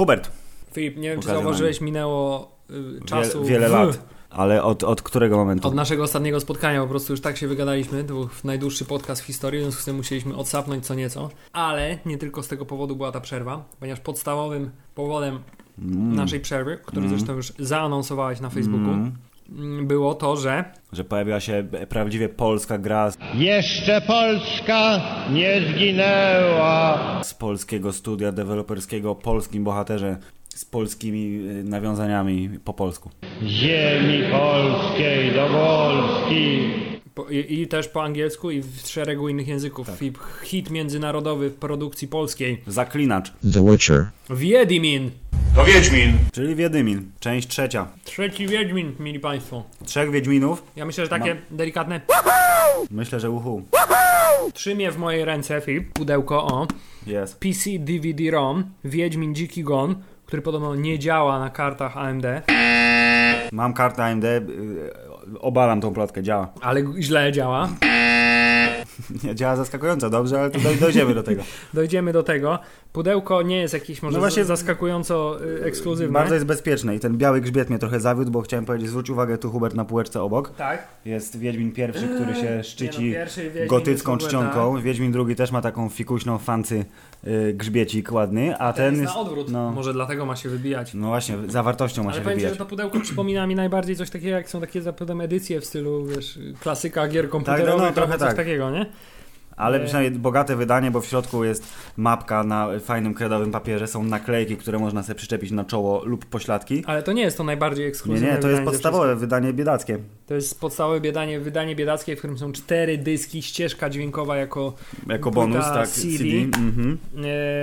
Hubert. Filip, nie wiem, czy zauważyłeś, minęło y, czasu. Wie, wiele w- lat. Ale od, od którego momentu? Od naszego ostatniego spotkania po prostu już tak się wygadaliśmy. To był najdłuższy podcast w historii, w związku z tym musieliśmy odsapnąć co nieco. Ale nie tylko z tego powodu była ta przerwa, ponieważ podstawowym powodem Mm. naszej przerwy, który Mm. zresztą już zaanonsowałeś na Facebooku, Mm. Mm, było to, że Że pojawiła się prawdziwie polska gra Jeszcze Polska nie zginęła. z polskiego studia deweloperskiego o polskim bohaterze z polskimi y, nawiązaniami po polsku. Ziemi polskiej do Polski. Po, i, i też po angielsku i w szeregu innych języków. Tak. Hit, hit międzynarodowy w produkcji polskiej. Zaklinacz, The Witcher. Wiedźmin! To Wiedźmin. czyli Wiedymin, część trzecia. Trzeci Wiedźmin, mili Państwo. Trzech Wiedźminów, Ja myślę, że takie delikatne myślę, że uhu. trzymie w mojej ręce, Filip, pudełko o Jest. PC DVD-ROM Wiedźmin Dziki Gon, który podobno nie działa na kartach AMD, Mam kartę AMD, y, obalam tą plotkę, działa. ale źle działa. Nie, działa zaskakująco dobrze, ale doj- dojdziemy do tego. Dojdziemy do tego. Pudełko nie jest jakieś może No właśnie- zaskakująco y, ekskluzywne. Bardzo jest bezpieczne i ten biały grzbiet mnie trochę zawiódł, bo chciałem powiedzieć, zwróć uwagę tu Hubert na półeczce obok. Tak. Jest Wiedźmin pierwszy, który się szczyci Nie no, pierwszy Wiedźmin gotycką czcionką. Wiedźmin drugi też ma taką fikuśną fancy grzbiecik ładny, a Ten ten jest na odwrót. no, Może dlatego ma się wybijać. no właśnie, zawartością ma Ale się powiem ci, że wybijać. to pudełko przypomina mi najbardziej coś takiego, jak są takie zapewne edycje w stylu, wiesz, klasyka gier komputerowych, no, albo trochę coś tak. takiego, nie? Ale przynajmniej bogate wydanie, bo w środku jest mapka na fajnym kredowym papierze, są naklejki, które można sobie przyczepić na czoło lub pośladki. Ale to nie jest to najbardziej Nie, ekskluzywne nie, to jest podstawowe wydanie biedackie. To jest podstawowe wydanie, wydanie biedackie, w którym są cztery dyski, ścieżka dźwiękowa jako Jako bonus, tak, CD. CD. Mhm.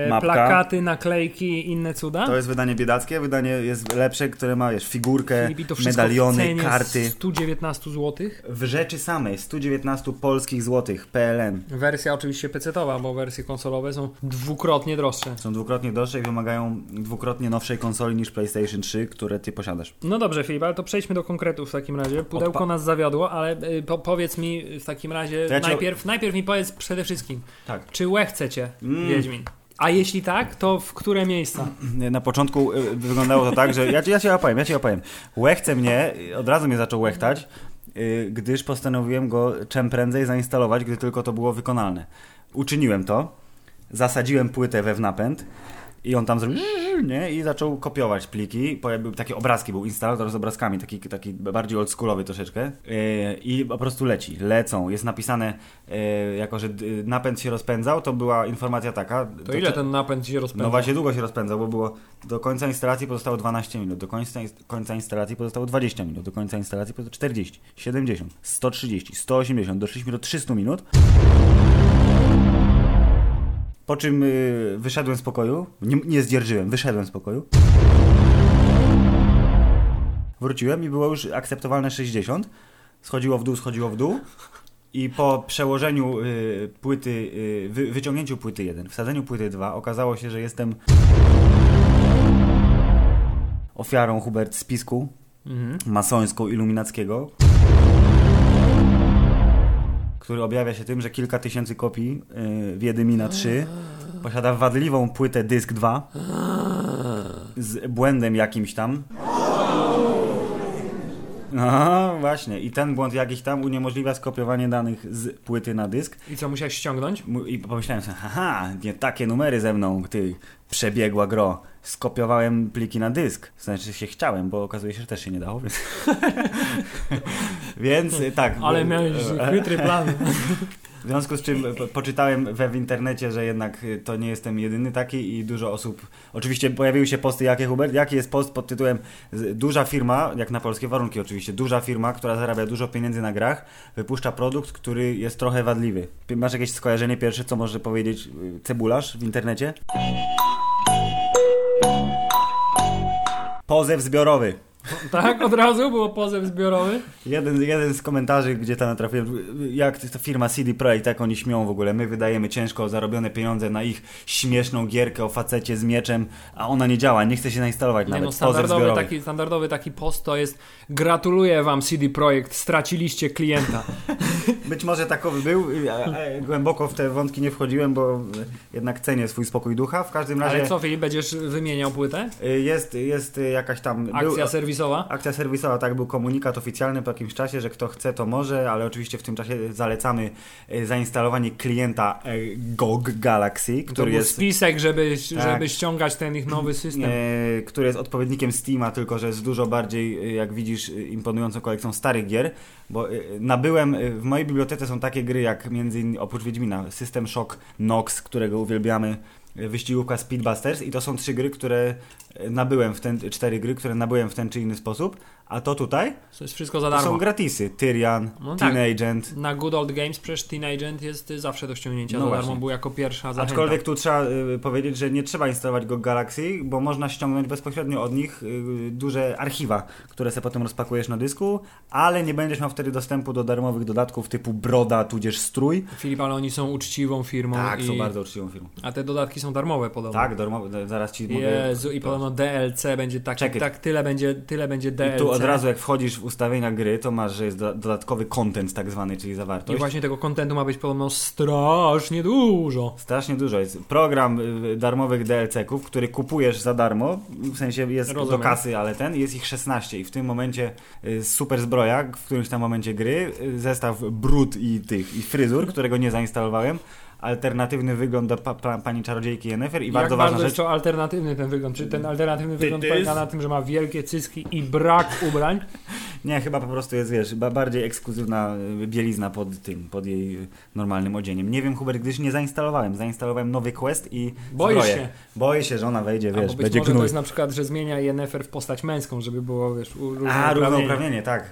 e, plakaty, naklejki i inne cuda. To jest wydanie biedackie, wydanie jest lepsze, które ma wiesz, figurkę, medaliony, karty. 119 zł. W rzeczy samej 119 polskich złotych PLN. Wersja oczywiście PC-towa, bo wersje konsolowe są dwukrotnie droższe. Są dwukrotnie droższe i wymagają dwukrotnie nowszej konsoli niż PlayStation 3, które ty posiadasz. No dobrze, Filip, ale to przejdźmy do konkretów w takim razie. Pudełko Odpa- nas zawiodło, ale y, po, powiedz mi w takim razie, ja cię- najpierw, najpierw mi powiedz przede wszystkim, Tak. czy łe chcecie, Mm. Wiedźmin? A jeśli tak, to w które miejsca? Na początku y, wyglądało to tak, że ja, ja opowiem, ja ci opowiem. Łechce mnie, od razu mnie zaczął łechtać, y, gdyż postanowiłem go czym prędzej zainstalować, gdy tylko to było wykonalne. Uczyniłem to, zasadziłem płytę we napęd i on tam zrobił nie? i zaczął kopiować pliki. Pojawiły takie obrazki, był instalator z obrazkami, taki, taki bardziej oldschoolowy troszeczkę Yy, i po prostu leci, lecą. Jest napisane, yy, jako że napęd się rozpędzał, to była informacja taka. To ile ten napęd się rozpędza? No właśnie długo się rozpędzał, bo było do końca instalacji pozostało 12 minut, do końca, końca instalacji pozostało 20 minut, do końca instalacji pozostało 40, 70, 130, 180, doszliśmy do 300 minut. Po czym y, wyszedłem z pokoju, nie, nie zdzierżyłem, wyszedłem z pokoju. Wróciłem i było już akceptowalne 60. Schodziło w dół, schodziło w dół. I po przełożeniu y, płyty, y, wy, wyciągnięciu płyty 1, wsadzeniu płyty 2, okazało się, że jestem ofiarą Hubert spisku Mhm. masońsko-iluminackiego, który objawia się tym, że kilka tysięcy kopii y, Wiedymina 3 posiada wadliwą płytę dysk 2 z błędem jakimś tam. No właśnie, i ten błąd jakiś tam uniemożliwia skopiowanie danych z płyty na dysk. I co, musiałeś ściągnąć? I pomyślałem sobie, haha, nie takie numery ze mną, ty przebiegła gro. Skopiowałem pliki na dysk. Znaczy się chciałem, bo okazuje się, że też się nie dało, więc... więc tak. Ale miałeś e, chytry plan. W związku z czym po- poczytałem we w internecie, że jednak y, to nie jestem jedyny taki i dużo osób. Oczywiście pojawiły się posty, jakie Hubert? Jaki jest post pod tytułem Duża firma, jak na polskie warunki oczywiście, duża firma, która zarabia dużo pieniędzy na grach, wypuszcza produkt, który jest trochę wadliwy. Masz jakieś skojarzenie pierwsze, co może powiedzieć y, cebularz w internecie? Pozew zbiorowy. tak, od razu było pozew zbiorowy. Jeden, jeden z komentarzy, gdzie tam natrafiłem, jak ta firma CD Projekt, tak oni śmią w ogóle. My wydajemy ciężko zarobione pieniądze na ich śmieszną gierkę o facecie z mieczem, a ona nie działa, nie chce się nainstalować Nie nawet. no, standardowy taki, standardowy taki post to jest Gratuluję wam CD Projekt, straciliście klienta. być może takowy był. Głęboko w te wątki nie wchodziłem, bo jednak cenię swój spokój ducha. W każdym razie Ale co, Filip, będziesz wymieniał płytę? jest, jest jakaś tam... Akcja był, serwisowa? Akcja serwisowa, tak, był komunikat oficjalny po jakimś czasie, że kto chce, to może, ale oczywiście w tym czasie zalecamy e, zainstalowanie klienta e, GOG Galaxy, To który był jest, spisek, żeby, Tak. żeby ściągać ten ich nowy system. e, który jest odpowiednikiem Steama, tylko że z dużo bardziej, e, jak widzisz, e, imponującą kolekcją starych gier, bo e, nabyłem, e, w mojej bibliotece są takie gry jak między innymi, oprócz Wiedźmina, System Shock Nox, którego uwielbiamy, e, wyścigówka Speedbusters i to są trzy gry, które nabyłem w ten, cztery gry, które nabyłem w ten czy inny sposób, a to tutaj To jest wszystko za To są darmo. gratisy. Tyrian, No tak. Teen Agent. Na Good Old Games przecież Teen Agent jest y, zawsze do ściągnięcia No za darmo, był jako pierwsza zachęta. Aczkolwiek tu trzeba y, powiedzieć, że nie trzeba instalować go Galaxy, bo można ściągnąć bezpośrednio od nich y, duże archiwa, które sobie potem rozpakujesz na dysku, ale nie będziesz miał wtedy dostępu do darmowych dodatków typu Broda, tudzież Strój. Filip, ale oni są uczciwą firmą Tak, i... są bardzo uczciwą firmą. A te dodatki są darmowe podobno. Tak, darmowe, zaraz ci mogę... Jezu, i podobno DLC będzie Czekaj. tak, tyle będzie, tyle będzie DLC. Od razu jak wchodzisz w ustawienia gry, to masz, że jest do, dodatkowy content tak zwany, czyli I zawartość. właśnie tego kontentu ma być podobno strasznie dużo. Strasznie dużo jest. Program y, darmowych DLC-ków, który kupujesz za darmo, w sensie jest Rozumiem. do kasy, ale ten, jest ich 16 i w tym momencie y, super zbroja, w którymś tam momencie gry, y, zestaw brud i tych, i fryzur, którego nie zainstalowałem, alternatywny wygląd do pa, pa, pani czarodziejki Yennefer i Jak bardzo bardzo ważna jest rzecz, to alternatywny ten wygląd? Czy ten alternatywny Ty- wygląd ty polega na tym, że ma wielkie cyski i brak ubrań? nie, chyba po prostu jest, wiesz, ba- bardziej ekskluzywna y, bielizna pod tym, pod jej normalnym odzieniem. Nie wiem, Hubert, gdyż nie zainstalowałem. Zainstalowałem nowy quest i Boisz zbroję. się. Boję się, że ona wejdzie, Albo wiesz, być będzie może to gnój. jest na przykład, że zmienia Yennefer w postać męską, żeby było, wiesz, u- A, równouprawnienie. równouprawnienie, tak.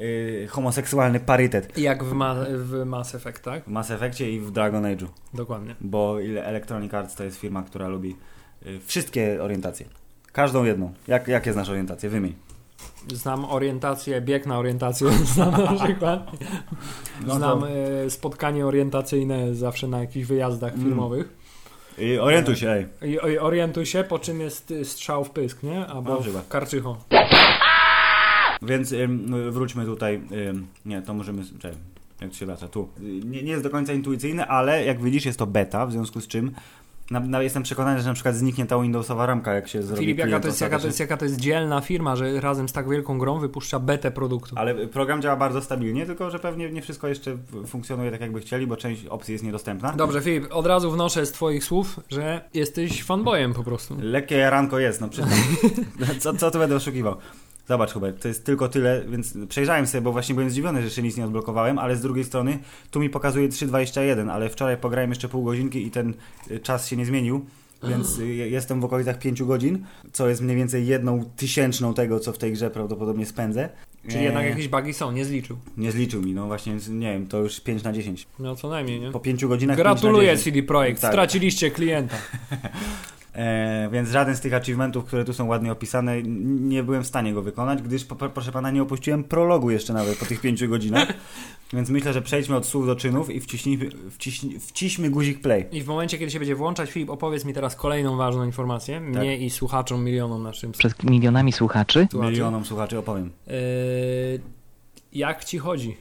Yy, homoseksualny parytet Jak w, ma w Mass Effect, tak? w Mass Effectie i w Dragon Age'u, Dokładnie. bo ile- Electronic Arts to jest firma, która lubi yy, wszystkie orientacje. Każdą jedną. Jak, jakie znasz orientacje? Wymień. Znam orientację, bieg na orientację, znam na przykład. No Znam e, spotkanie orientacyjne zawsze na jakichś wyjazdach Mm. filmowych. Yy, orientuj się, ej. I, i orientuj się, po czym jest strzał w pysk, nie? Albo w karczycho. Więc ym, wróćmy tutaj. Ym, nie, to możemy. Czekaj, jak to się wraca? Tu. Nie, nie jest do końca intuicyjny, ale jak widzisz, jest to beta, w związku z czym. Na, na, jestem przekonany, że na przykład zniknie ta Windowsowa ramka, jak się zrobi. Filip, jaka to, jest, jaka, to jest, jaka to jest dzielna firma, że razem z tak wielką grą wypuszcza betę produktu. Ale program działa bardzo stabilnie, tylko że pewnie nie wszystko jeszcze funkcjonuje tak, jakby chcieli, bo część opcji jest niedostępna. Dobrze, Filip, od razu wnoszę z Twoich słów, że jesteś fanboyem po prostu. Lekkie jaranko jest, no przyznam. co, co tu będę oszukiwał? Zobacz Hubert, to jest tylko tyle, więc przejrzałem sobie, bo właśnie byłem zdziwiony, że jeszcze nic nie odblokowałem, ale z drugiej strony tu mi pokazuje 3.21, ale wczoraj pograłem jeszcze pół godzinki i ten y, czas się nie zmienił, więc y, jestem w okolicach 5 godzin, co jest mniej więcej jedną tysięczną tego, co w tej grze prawdopodobnie spędzę. Czyli jednak Eee, jakieś bugi są, nie zliczył. Nie zliczył mi, no właśnie, nie wiem, to już 5 na 10. No co najmniej, nie? Po 5 godzinach 5 na Gratuluję 10. CD Projekt, Tak. straciliście klienta. E, więc żaden z tych achievementów, które tu są ładnie opisane, nie byłem w stanie go wykonać, gdyż, po, proszę pana, nie opuściłem prologu jeszcze nawet po tych pięciu godzinach. Więc myślę, że przejdźmy od słów do czynów i wciśnijmy, wciśnij, wciśmy guzik play. I w momencie, kiedy się będzie włączać, Filip, opowiedz mi teraz kolejną ważną informację. Mnie i słuchaczom, milionom naszym przed milionami słuchaczy. słuchaczy. Milionom słuchaczy opowiem. Yy, jak ci chodzi?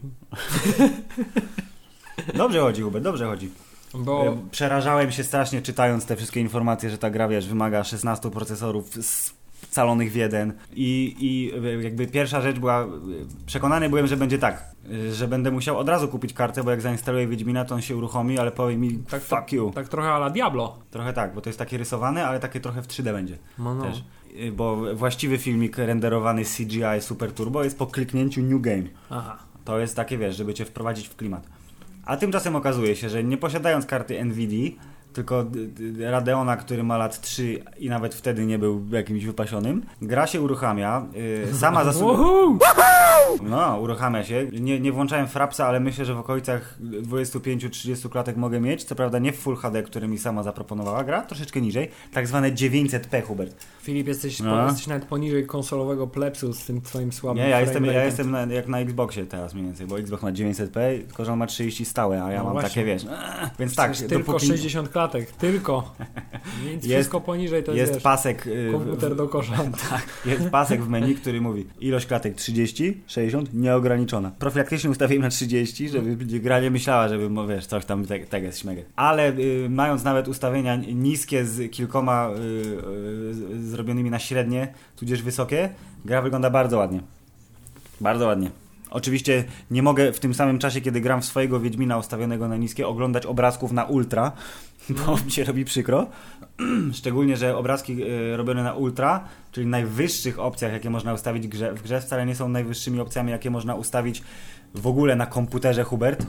Dobrze chodzi, Hubert, dobrze chodzi. Bo Przerażałem się strasznie czytając te wszystkie informacje, że ta gra, wiesz, wymaga 16 procesorów scalonych w jeden i, i e, jakby pierwsza rzecz była, e, przekonany byłem, że będzie tak, e, że będę musiał od razu kupić kartę, bo jak zainstaluję Wiedźmina, to on się uruchomi, ale powie mi tak, fuck you. tak trochę ala Diablo. Trochę tak, bo to jest takie rysowane, ale takie trochę w 3D będzie No, no. też. Bo właściwy filmik renderowany CGI Super Turbo jest po kliknięciu New Game. Aha. To jest takie, wiesz, żeby cię wprowadzić w klimat. A tymczasem okazuje się, że nie posiadając karty NVIDIA, tylko Radeona, który ma lat 3 i nawet wtedy nie był jakimś wypasionym, gra się uruchamia, y, sama za sobą... Woohoo! No, uruchamia się. Nie, nie włączałem frapsa, ale myślę, że w okolicach 25-30 klatek mogę mieć. Co prawda nie w Full HD, który mi sama zaproponowała gra, troszeczkę niżej. Tak zwane 900p, Hubert. Filip, jesteś, No. jesteś nawet poniżej konsolowego plepsu z tym twoim słabym Nie, ja jestem, ja jestem na, jak na Xboxie teraz mniej więcej, bo Xbox ma 900p, tylko że on ma 30 stałe, a ja No mam właśnie. takie, wiesz, eee, więc tak, tylko dopóki... 60 klatek klatek, tylko. Więc Jest- wszystko poniżej to jest, Jest wiesz, pasek... y, komputer do kosza. Tak, jest pasek w menu, który mówi ilość klatek 30, 60, nieograniczona. Profilaktycznie ustawiłem na 30, żeby gra nie myślała, żeby, wiesz, coś tam te- teges, śmegę. Ale y, mając nawet ustawienia niskie z kilkoma y, y, zrobionymi na średnie, tudzież wysokie, gra wygląda bardzo ładnie. Bardzo ładnie. Oczywiście nie mogę w tym samym czasie, kiedy gram w swojego Wiedźmina ustawionego na niskie, oglądać obrazków na ultra, bo mi się robi przykro. Szczególnie, że obrazki y, robione na ultra, czyli najwyższych opcjach, jakie można ustawić w grze, w grze, wcale nie są najwyższymi opcjami, jakie można ustawić w ogóle na komputerze, Hubert.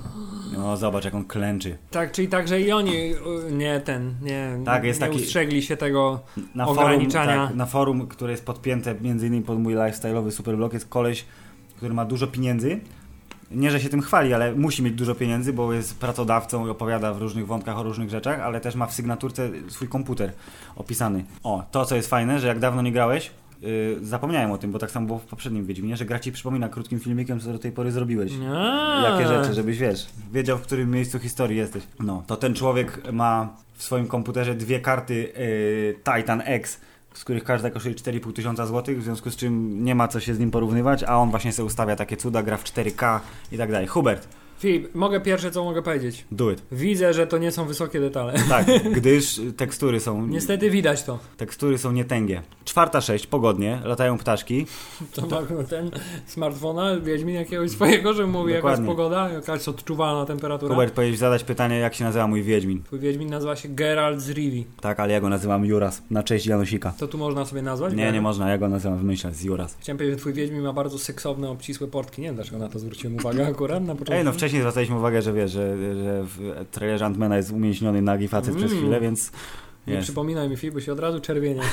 No, zobacz, jak on klęczy. Tak, czyli także i oni nie ten, nie, Tak, jest nie taki- ustrzegli się tego. Na Ograniczania. Forum, tak, na forum, które jest podpięte między innymi pod mój lifestyle'owy superblog, jest koleś, który ma dużo pieniędzy. Nie, że się tym chwali, ale musi mieć dużo pieniędzy, bo jest pracodawcą i opowiada w różnych wątkach o różnych rzeczach, ale też ma w sygnaturce swój komputer opisany. O, to co jest fajne, że jak dawno nie grałeś, yy, zapomniałem o tym, bo tak samo było w poprzednim Wiedźminie, że gra ci przypomina krótkim filmikiem, co do tej pory zrobiłeś. A. Jakie rzeczy, żebyś wiesz, wiedział w którym miejscu historii jesteś. No, to ten człowiek ma w swoim komputerze dwie karty yy, Titan X, z których każda kosztuje 4,5 tysiąca złotych, w związku z czym nie ma co się z nim porównywać, a on właśnie sobie ustawia takie cuda, gra w 4K i tak dalej. Hubert, Filip, mogę pierwsze co mogę powiedzieć. do it. Widzę, że to nie są wysokie detale. Tak, gdyż tekstury są, Niestety widać to. tekstury są nietęgie. Czwarta sześć, pogodnie, latają ptaszki. To ma ten smartfona, Wiedźmin jakiegoś swojego, że mówi jaka jest Dokładnie. pogoda, jakaś odczuwalna temperatura. Hubert, powinieneś zadać pytanie, jak się nazywa mój Wiedźmin. Twój Wiedźmin nazywa się Geralt z Rivi. Tak, ale ja go nazywam Juras, na cześć Janosika. To tu można sobie nazwać? Nie, nie można, ja go nazywam w myślach z Juras. Chciałem powiedzieć, że twój Wiedźmin ma bardzo seksowne, obcisłe portki. Nie wiem, dlaczego na to zwróciłem uwagę akurat na początku. Ej, no wcześniej zwracaliśmy uwagę, że wiesz, że, że w trailerze Antmana jest umięśniony nagi facet przez Mm. chwilę, więc Nie jest. przypominaj mi, Filip, bo się od razu czerwienie.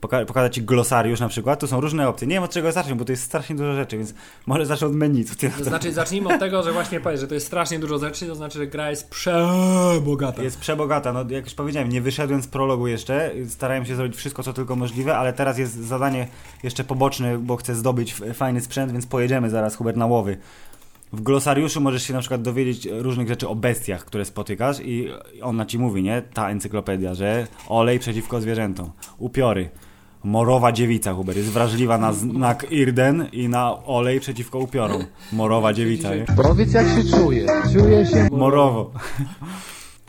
Poka- pokażę ci glosariusz na przykład, tu są różne opcje. Nie wiem od czego zacząć, bo to jest strasznie dużo rzeczy, więc może zacznę od menu. Co ty To znaczy, zacznijmy od tego, że właśnie powiedz, że to jest strasznie dużo rzeczy, to znaczy, że gra jest przebogata. Jest przebogata, no jak już powiedziałem, nie wyszedłem z prologu jeszcze, starałem się zrobić wszystko, co tylko możliwe, ale teraz jest zadanie jeszcze poboczne, bo chcę zdobyć fajny sprzęt, więc pojedziemy zaraz, Hubert, na łowy. W glosariuszu możesz się na przykład dowiedzieć różnych rzeczy o bestiach, które spotykasz i ona ci mówi, nie? Ta encyklopedia, że olej przeciwko zwierzętom, upiory, morowa dziewica, Hubert, jest wrażliwa na znak Irden i na olej przeciwko upiorom. Morowa dziewica, nie? Powiedz jak się czuję. Czuję się Morowo.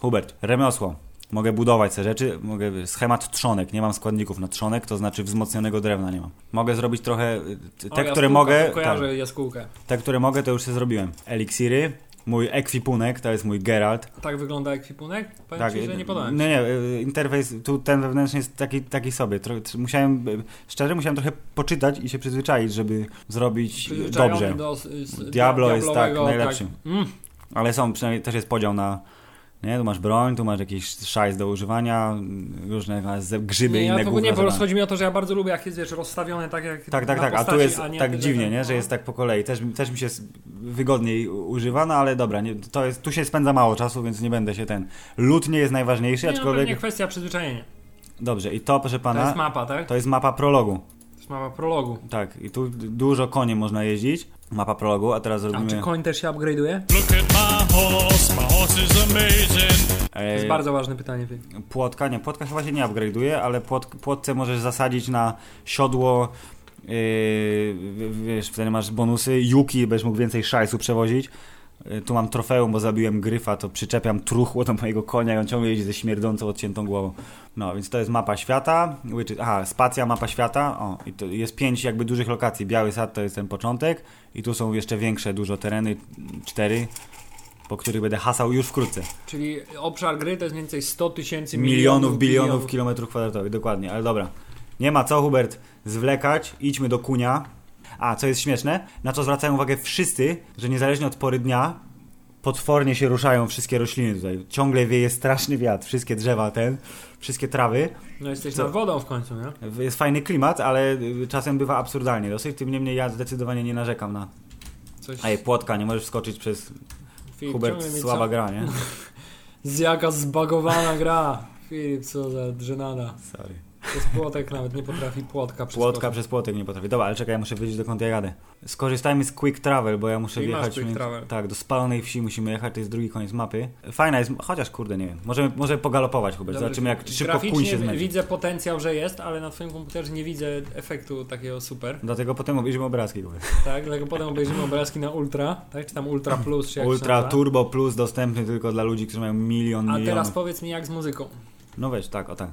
Hubert, remosło. Mogę budować te rzeczy, mogę schemat trzonek, nie mam składników na trzonek, to znaczy wzmocnionego drewna nie mam. Mogę zrobić trochę, y, te, O, które mogę, Kojarzę tak, jaskółkę. te, które mogę, to już się zrobiłem. Eliksiry, mój ekwipunek, to jest mój Geralt. Tak wygląda ekwipunek? Powiem Tak, ci, że nie podałem. Nie, nie, y, interfejs, tu ten wewnętrzny jest taki, taki sobie. Tro, tr- musiałem, y, szczerze musiałem trochę poczytać i się przyzwyczaić, żeby zrobić y, dobrze. Do, s- Diablo jest tak diablowego, najlepszym. Mm. Ale są, przynajmniej też jest podział na. Nie, tu masz broń, tu masz jakiś szajs do używania, różne grzyby Nie, i ja inne to gówna nie, po prostu chodzi mi o to, że ja bardzo lubię, jak jest, wiesz, rozstawione tak jak Tak, tak, tak, a tu postaci, jest a nie tak dziwnie, że- nie, że jest tak po kolei. Też, też mi się wygodniej u- używa, no ale dobra, nie, to jest, tu się spędza mało czasu, więc nie będę się ten... Lód nie jest najważniejszy, Nie, no, aczkolwiek... pewnie kwestia przyzwyczajenia. Dobrze, i to, proszę To pana, jest mapa, tak? to jest mapa prologu. Mapa prologu. Tak, i tu dużo koniem można jeździć. Mapa prologu, a teraz A czy koń też się upgrade'uje? Look at my horse, my horse is amazing. To jest bardzo ważne pytanie. Płotka, nie, płotka chyba się nie upgrade'uje, ale płot, płotce możesz zasadzić na siodło, yy, wiesz, wtedy masz bonusy, juki, będziesz mógł więcej szajsu przewozić. Yy, Tu mam trofeum, bo zabiłem gryfa, to przyczepiam truchło do mojego konia i on ciągle jeździ ze śmierdzącą, odciętą głową. No, więc to jest mapa świata, aha, spacja, mapa świata, o, i to jest pięć jakby dużych lokacji. Biały Sad to jest ten początek i tu są jeszcze większe, dużo tereny, cztery, po których będę hasał już wkrótce Czyli obszar gry to jest mniej więcej 100 tysięcy milionów, bilionów kilometrów kwadratowych, dokładnie, ale dobra. Nie ma co, Hubert, zwlekać, idźmy do kunia. A, co jest śmieszne, na co zwracają uwagę wszyscy, że niezależnie od pory dnia, potwornie się ruszają wszystkie rośliny tutaj. Ciągle wieje straszny wiatr, wszystkie drzewa, ten, wszystkie trawy. No jesteś Co? nad wodą w końcu, nie? Jest fajny klimat, ale y, czasem bywa absurdalnie dosyć, tym niemniej ja zdecydowanie nie narzekam na... Coś... Ej, płotka, nie możesz wskoczyć przez... Filip, Hubert, słaba gra, nie? Z jaka zbagowana gra. Filip, co za drzynada. Sorry. Przez płotek nawet nie potrafi płotka Płotka przeskoczyć. przez płotek nie potrafię. Dobra, ale czekaj, ja muszę wiedzieć dokąd ja jadę. Skorzystajmy z Quick Travel, bo ja muszę Czyli wjechać. quick travel. Tak, do spalonej wsi musimy jechać, to jest drugi koniec mapy. Fajna jest, chociaż kurde, nie wiem. Możemy, może pogalopować, Hubert. Zobaczymy, jak szybko kuń się zmęczy. widzę potencjał, że jest, ale na twoim komputerze nie widzę efektu takiego super. Dlatego potem obejrzymy obrazki. Hubert. Tak, dlatego potem obejrzymy obrazki na Ultra, tak? Czy tam Ultra Plus, czy jak Ultra. Turbo Plus dostępny tylko dla ludzi, którzy mają milion, A milionów. teraz powiedz mi jak z muzyką. No weź, tak, o tak.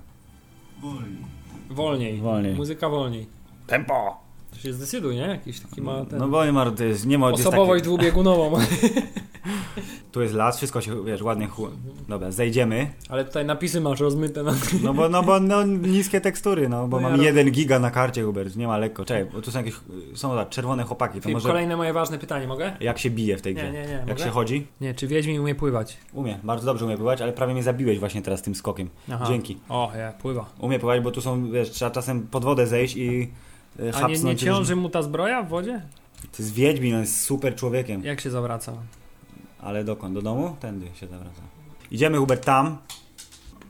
Wolniej. Wolniej. Muzyka wolniej. Tempo! To się zdecyduje, nie? Jakiś taki ma ten... No bo nie ma, to jest, nie ma, Osobowość dwubiegunową. tu jest las, wszystko się, wiesz, ładnie chu... Dobra, zejdziemy. Ale tutaj napisy masz rozmyte na No bo, no bo no, niskie tekstury, no bo No ja mam roz- jeden giga na karcie, Hubert, nie ma lekko. Czekaj, bo tu są jakieś, są tak, czerwone chłopaki, to Filip, może Kolejne moje ważne pytanie, mogę? jak się bije w tej grze? Nie, nie, nie. Jak mogę? się chodzi? Nie, czy Wiedźmin umie pływać? Umie, bardzo dobrze umie pływać, ale prawie mnie zabiłeś właśnie teraz tym skokiem. Aha. Dzięki. O, ja, pływa. Umie pływać, bo tu są, wiesz, trzeba czasem pod wodę zejść i A nie, nie ciąży mu ta zbroja w wodzie? To jest Wiedźmin, on jest super człowiekiem. Jak się zawraca? Ale dokąd? Do domu? Tędy się zawraca. Idziemy, Hubert, tam.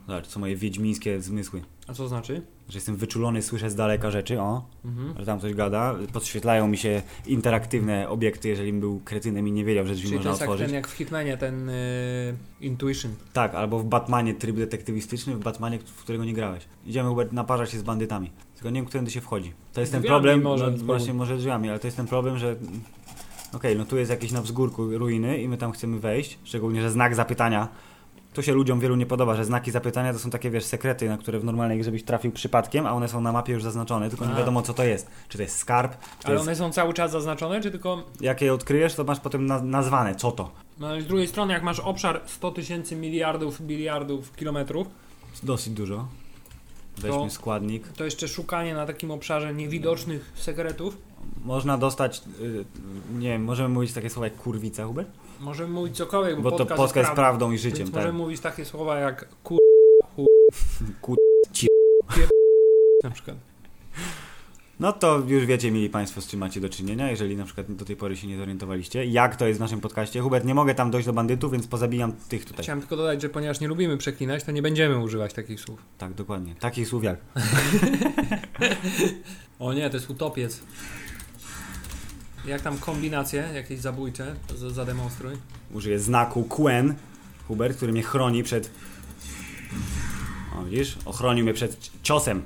Zobacz, co moje wiedźmińskie zmysły. A co znaczy? Że jestem wyczulony, słyszę z daleka rzeczy, o. Mhm. Że tam coś gada. Podświetlają mi się interaktywne obiekty, jeżeli był kretynem i nie wiedział, że drzwi Czyli to można jest jak otworzyć. ten, jak w Hitmanie, ten y, Intuition. Tak, albo w Batmanie tryb detektywistyczny, w Batmanie, w którego nie grałeś. Idziemy, Hubert, naparzać się z bandytami. Tylko nie wiem, którędy się wchodzi. To jest ten problem, może no, właśnie może drzwiami, ale to jest ten problem, że... Okej, no tu jest jakieś na wzgórku ruiny i my tam chcemy wejść, szczególnie, że znak zapytania to się ludziom wielu nie podoba, że znaki zapytania to są takie, wiesz, sekrety, na które w normalnej grze byś trafił przypadkiem, a one są na mapie już zaznaczone, tylko nie A. wiadomo co to jest. Czy to jest skarb, czy to Ale jest... one są cały czas zaznaczone, czy tylko... Jak je odkryjesz, to masz potem na, nazwane, co to. No, ale z drugiej strony, jak masz obszar 100 tysięcy miliardów, biliardów kilometrów, Dosyć dużo. Weźmy To- składnik. to jeszcze szukanie na takim obszarze niewidocznych sekretów. Można dostać, y, nie wiem, możemy mówić takie słowa jak kurwica, Hubert? Możemy mówić cokolwiek, bo, Bo to podcast, Polska jest prawdą. i życiem, Więc tak? możemy mówić takie słowa jak kur... Ku- ci- na przykład. No to już wiecie, mili Państwo, z czym macie do czynienia, jeżeli na przykład do tej pory się nie zorientowaliście. Jak to jest w naszym podcaście? Hubert, nie mogę tam dojść do bandytów, więc pozabijam tych tutaj. Chciałem tylko dodać, że ponieważ nie lubimy przeklinać, to nie będziemy używać takich słów. Tak, dokładnie. Takich słów jak. O nie, to jest utopiec. Jak tam kombinacje jakieś zabójcze? Z- Zademonstruj. Użyję znaku Quen, Hubert, który mnie chroni przed... O, widzisz? Ochronił mnie przed ciosem.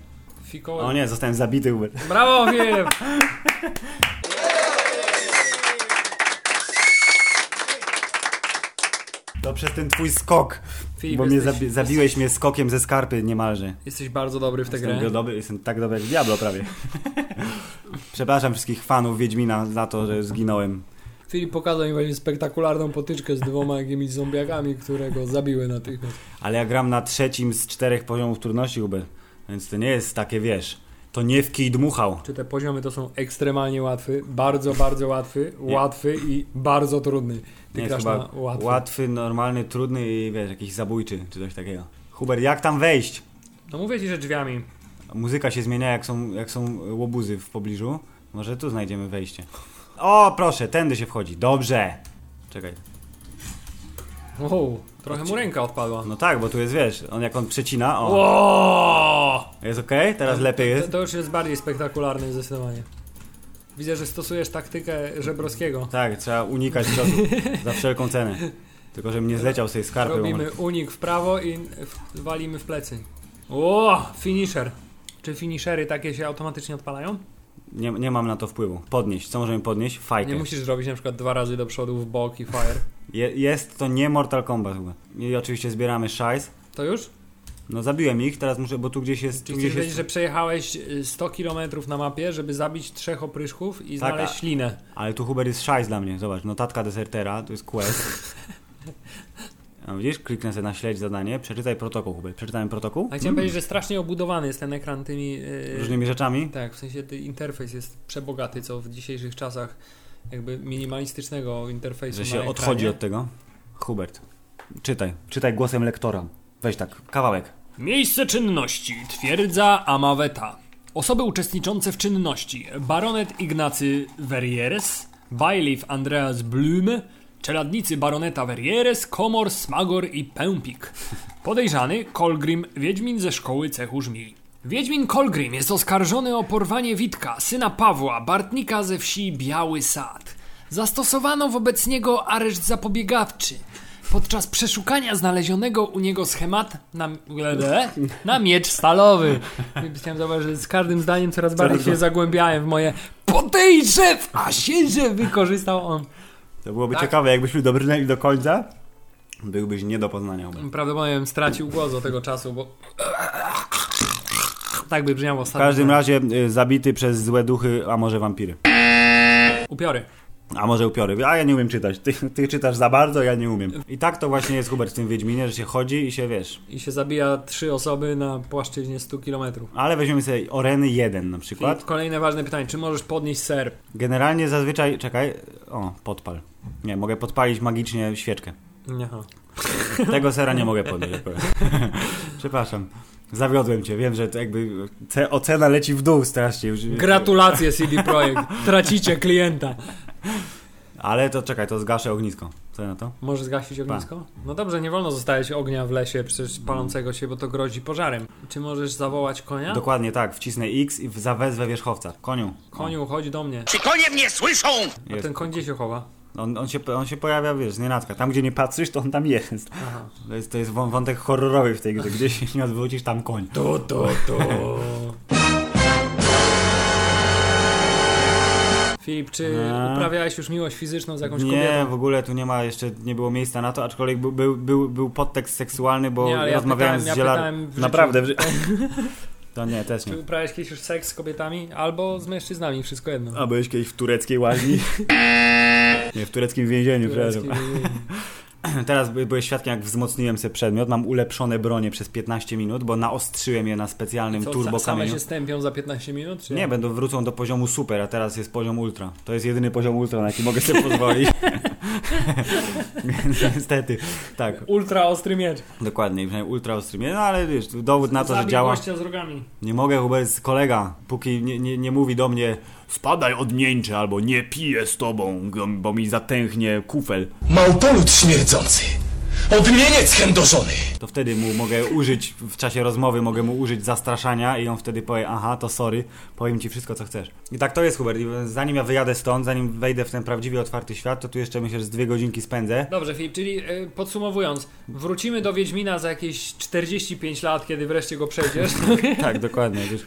O nie, zostałem zabity, Hubert. Brawo, Filip! To przez ten twój skok, Filip, bo mnie jesteś, zabi zabiłeś mnie skokiem ze skarpy niemalże. jesteś bardzo dobry w tę grę. dobry, jestem tak dobry jak Diablo prawie. Przepraszam wszystkich fanów Wiedźmina za to, że zginąłem. Filip pokazał mi właśnie spektakularną potyczkę z dwoma jakimiś zombiakami, które go zabiły natychmiast. Ale ja gram na trzecim z czterech poziomów trudności, Hubert. Więc to nie jest takie, wiesz, to nie w kij dmuchał. Czy te poziomy to są ekstremalnie łatwy, bardzo, bardzo łatwy, Nie. łatwy i bardzo trudny. Ty Nie grasz na łatwy. łatwy, normalny, trudny i wiesz, jakiś zabójczy, czy coś takiego. Hubert, jak tam wejść? No mówię ci, że drzwiami. Muzyka się zmienia, jak są, jak są łobuzy w pobliżu. Może tu znajdziemy wejście. O, proszę, tędy się wchodzi. Dobrze. Czekaj. Wow, trochę mu ręka odpadła. No tak, bo tu jest, wiesz, on jak on przecina, o, Wow! jest okej? Teraz lepiej To, jest? to już jest bardziej spektakularne zdecydowanie. Widzę, że stosujesz taktykę Żebrowskiego. Tak, trzeba unikać ciosu za wszelką cenę. Tylko, żebym nie zleciał z tej skarpy. Robimy unik w prawo i w- walimy w plecy. O, finisher. Czy finishery takie się automatycznie odpalają? Nie, nie mam na to wpływu. Podnieść. Co możemy podnieść? Fajkę. Nie musisz zrobić na przykład dwa razy do przodu w bok i fire. Je, jest to nie Mortal Kombat. I oczywiście zbieramy szajs. To już? No zabiłem ich, teraz muszę, bo tu gdzieś jest... Tu Czyli gdzieś chcesz powiedzieć, jest że przejechałeś y, 100 km na mapie, żeby zabić trzech opryszków i Tak, znaleźć ślinę. Ale tu Huber jest szajs dla mnie. Zobacz, notatka desertera, to jest quest. A widzisz, kliknę sobie na śledź zadanie, przeczytaj protokół, Huber. Przeczytałem protokół? A chciałem powiedzieć, że strasznie obudowany jest ten ekran tymi... Yy, Różnymi rzeczami. Tak, w sensie ten interfejs jest przebogaty, co w dzisiejszych czasach jakby minimalistycznego interfejsu Że się odchodzi od tego. Hubert, czytaj. Czytaj głosem lektora. Weź tak, kawałek. Miejsce czynności. Twierdza Amaweta. Osoby uczestniczące w czynności. Baronet Ignacy Verrieres, Bailiff Andreas Blume, czeladnicy baroneta Verrieres, Komor, Smagor i Pępik. Podejrzany Kolgrim, Wiedźmin ze szkoły cechu żmii. Wiedźmin Kolgrim jest oskarżony o porwanie Witka, syna Pawła, Bartnika ze wsi Biały Sad. Zastosowano wobec niego areszt zapobiegawczy. Podczas przeszukania znalezionego u niego schemat na, na miecz stalowy. Chciałem zauważyć, że z każdym zdaniem coraz bardziej się zagłębiałem w moje podejrzew, a się, że wykorzystał on. To byłoby Tak. ciekawe, jakbyśmy dobrnęli do końca, byłbyś nie do poznania. Prawdopodobnie bym stracił głos od tego czasu, bo tak by brzmiało W ostatnio. każdym razie y, zabity przez złe duchy, a może wampiry. Upiory. A może upiory. A ja nie umiem czytać. Ty, ty czytasz za bardzo, ja nie umiem. I tak to właśnie jest Hubert w tym Wiedźminie, że się chodzi i się wiesz. I się zabija trzy osoby na płaszczyźnie 100 km. Ale weźmiemy sobie Oreny 1 na przykład. Kolejne ważne pytanie, czy możesz podnieść ser? Generalnie zazwyczaj, czekaj, o, podpal. Nie, mogę podpalić magicznie świeczkę. Aha. Tego sera nie mogę podnieść akurat. Przepraszam. Zawiodłem cię, wiem, że to jakby ce- ocena leci w dół strasznie już. Gratulacje CD Projekt. Tracicie klienta. Ale to czekaj, to zgaszę ognisko. Co na to? Możesz zgasić ognisko? No dobrze, nie wolno zostawiać ognia w lesie przecież palącego się, bo to grozi pożarem. Czy możesz zawołać konia? Dokładnie tak, wcisnę X i zawezwę wierzchowca. Koniu. Koniu, chodź do mnie. Czy konie mnie słyszą? A Jest. ten koń gdzie się chowa? On, on, się, on się pojawia, wiesz, nienacka. Tam, gdzie nie patrzysz, to on tam jest. Aha. To jest, to jest wą- wątek horrorowy w tej grze. Gdzie się nie odwrócisz, tam koń. To, to, to. Filip, czy A. uprawiałeś już miłość fizyczną z jakąś Nie, kobietą? w ogóle tu nie ma jeszcze, nie było miejsca na to, aczkolwiek był, był, był, był podtekst seksualny, bo Nie, ja rozmawiałem pytałem- z ja zielar... pytałem w życiu. Naprawdę, w. To nie, też nie. Czy uprawiałeś kiedyś już seks z kobietami? Albo z mężczyznami, wszystko jedno. A byłeś kiedyś w tureckiej łaźni? Nie, w tureckim więzieniu, przepraszam. Teraz by- byłeś świadkiem, jak wzmocniłem sobie przedmiot. Mam ulepszone bronie przez 15 minut, bo naostrzyłem je na specjalnym turbo sa- same się stępią za 15 minut? Czy Nie, będą wrócą do poziomu super, a teraz jest poziom ultra. To jest jedyny poziom ultra, na jaki mogę sobie pozwolić. Więc niestety, tak, Ultra ostry miecz. dokładnie, przynajmniej ultra ostry. No ale wiesz, dowód na to, że Zabij działa. gościa z rogami. Nie mogę, Hubert, kolega, póki nie, nie, nie mówi do mnie spadaj odmieńcze albo nie piję z tobą, bo mi zatęchnie kufel, Małpolud śmierdzący! Odmieniec chędożony! to wtedy mu mogę użyć, w czasie rozmowy mogę mu użyć zastraszania i on wtedy powie, aha, to sorry, powiem ci wszystko, co chcesz. I tak to jest, Hubert, i zanim ja wyjadę stąd, zanim wejdę w ten prawdziwie otwarty świat, to tu jeszcze myślę, że z dwie godzinki spędzę. Dobrze, Filip, czyli y, podsumowując, wrócimy do Wiedźmina za jakieś 45 lat, kiedy wreszcie go przejdziesz. Tak, dokładnie. Już,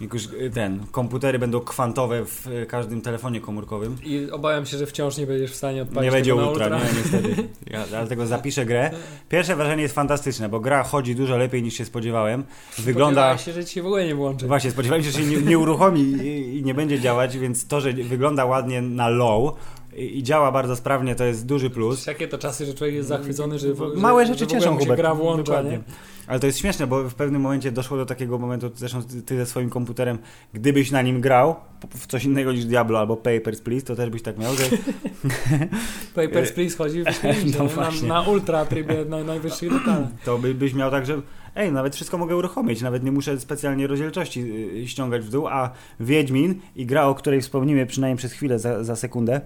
jak już y, ten, komputery będą kwantowe w y, każdym telefonie komórkowym. I obawiam się, że wciąż nie będziesz w stanie odpalić Nie będzie na ultra, nie, niestety. Ja dlatego zapiszę grę. Pierwsze wrażenie jest fantastyczne, bo gra chodzi dużo lepiej niż się spodziewałem. Wygląda... Spodziewałeś się, że ci się w ogóle nie włączy. Właśnie, spodziewałem się, że się nie, nie uruchomi i, i nie będzie działać, więc to, że wygląda ładnie na low i, i działa bardzo sprawnie, to jest duży plus. Jakie to czasy, że człowiek jest zachwycony, że, w- Małe że, rzeczy że cieszą, Hubert. gra włącza, Dokładnie. nie? Ale to jest śmieszne, bo w pewnym momencie doszło do takiego momentu, zresztą ty- ze swoim komputerem, gdybyś na nim grał w coś innego niż Diablo albo Papers, Please, to też byś tak miał, że Papers, Please chodzi w No na, na ultra trybie na najwyższych detalach. to by, byś miał tak, że ej, nawet wszystko mogę uruchomić, nawet nie muszę specjalnie rozdzielczości y, ściągać w dół, a Wiedźmin i gra, o której wspomnimy przynajmniej przez chwilę, za, za sekundę,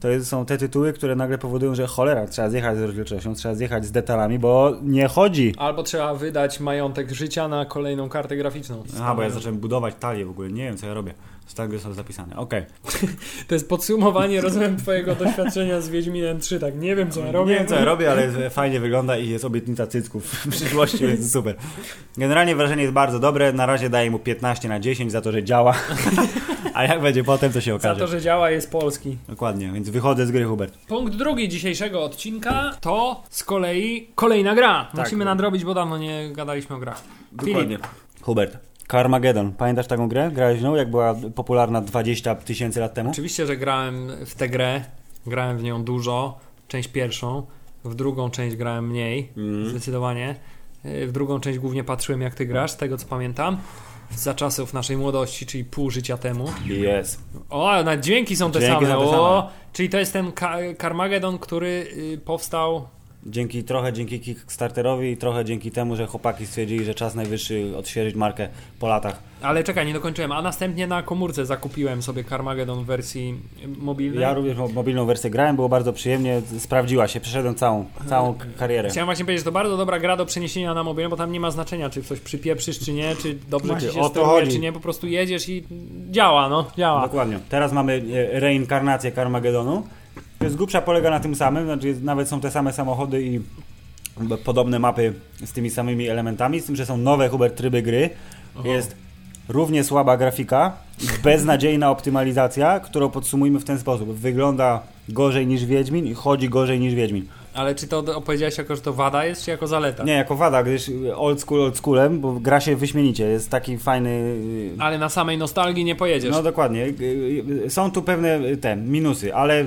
to są te tytuły, które nagle powodują, że cholera, trzeba zjechać z rozdzielczością, trzeba zjechać z detalami, bo nie chodzi. Albo trzeba wydać majątek życia na kolejną kartę graficzną. Aha, bo ja zacząłem budować talię w ogóle, nie wiem co ja robię. Z tak są zapisane. Okej. To jest podsumowanie, rozumiem, twojego doświadczenia z Wiedźminem 3, tak? Nie wiem, co ja robię. Nie wiem co ja robię, ale fajnie wygląda i jest obietnica cycków w przyszłości, więc super. Generalnie wrażenie jest bardzo dobre. Na razie daję mu 15 na 10 za to, że działa. A jak będzie potem, to się Za okaże. to, że działa, jest polski. Dokładnie, więc wychodzę z gry, Hubert. Punkt drugi dzisiejszego odcinka to z kolei kolejna gra. Musimy nadrobić, bo dawno nie gadaliśmy o grach. Filip, Hubert. Carmageddon. Pamiętasz taką grę? Grałeś w nią, jak była popularna 20 tysięcy lat temu? oczywiście, że grałem w tę grę. Grałem w nią dużo. Część pierwszą. W drugą część grałem mniej. Mhm. Zdecydowanie. W drugą część głównie patrzyłem, jak ty grasz, z tego co pamiętam. Za czasów naszej młodości, czyli pół życia temu. Jest. O, na dźwięki są te Dźwięki same. są te o, same. czyli to jest ten Carmageddon, który y, powstał Dzięki, trochę dzięki Kickstarterowi i trochę dzięki temu, że chłopaki stwierdzili, że czas najwyższy odświeżyć markę po latach. Ale czekaj, nie dokończyłem. A następnie na komórce zakupiłem sobie Carmageddon w wersji mobilnej. Ja również mo- mobilną wersję grałem, było bardzo przyjemnie, sprawdziła się, przeszedłem całą, całą k- karierę. Chciałem właśnie powiedzieć, że to bardzo dobra gra do przeniesienia na mobilę, bo tam nie ma znaczenia, czy coś przypieprzysz, czy nie, czy dobrze Właśnie, ci się steruje, czy nie, po prostu jedziesz i działa, no, działa. Dokładnie. Teraz mamy e, reinkarnację Carmagedonu. Jest grubsza polega na tym samym, znaczy nawet są te same samochody i podobne mapy z tymi samymi elementami, z tym, że są nowe Hubert tryby gry. Jest równie słaba grafika beznadziejna optymalizacja, którą podsumujmy w ten sposób. Wygląda gorzej niż Wiedźmin i chodzi gorzej niż Wiedźmin. Ale czy to opowiedziałeś jako, że to wada jest, czy jako zaleta? Nie, jako wada, gdyż old school old schoolem, bo gra się wyśmienicie, jest taki fajny... y, Ale na samej nostalgii nie pojedziesz. No dokładnie. Y, y, Są tu pewne te minusy, ale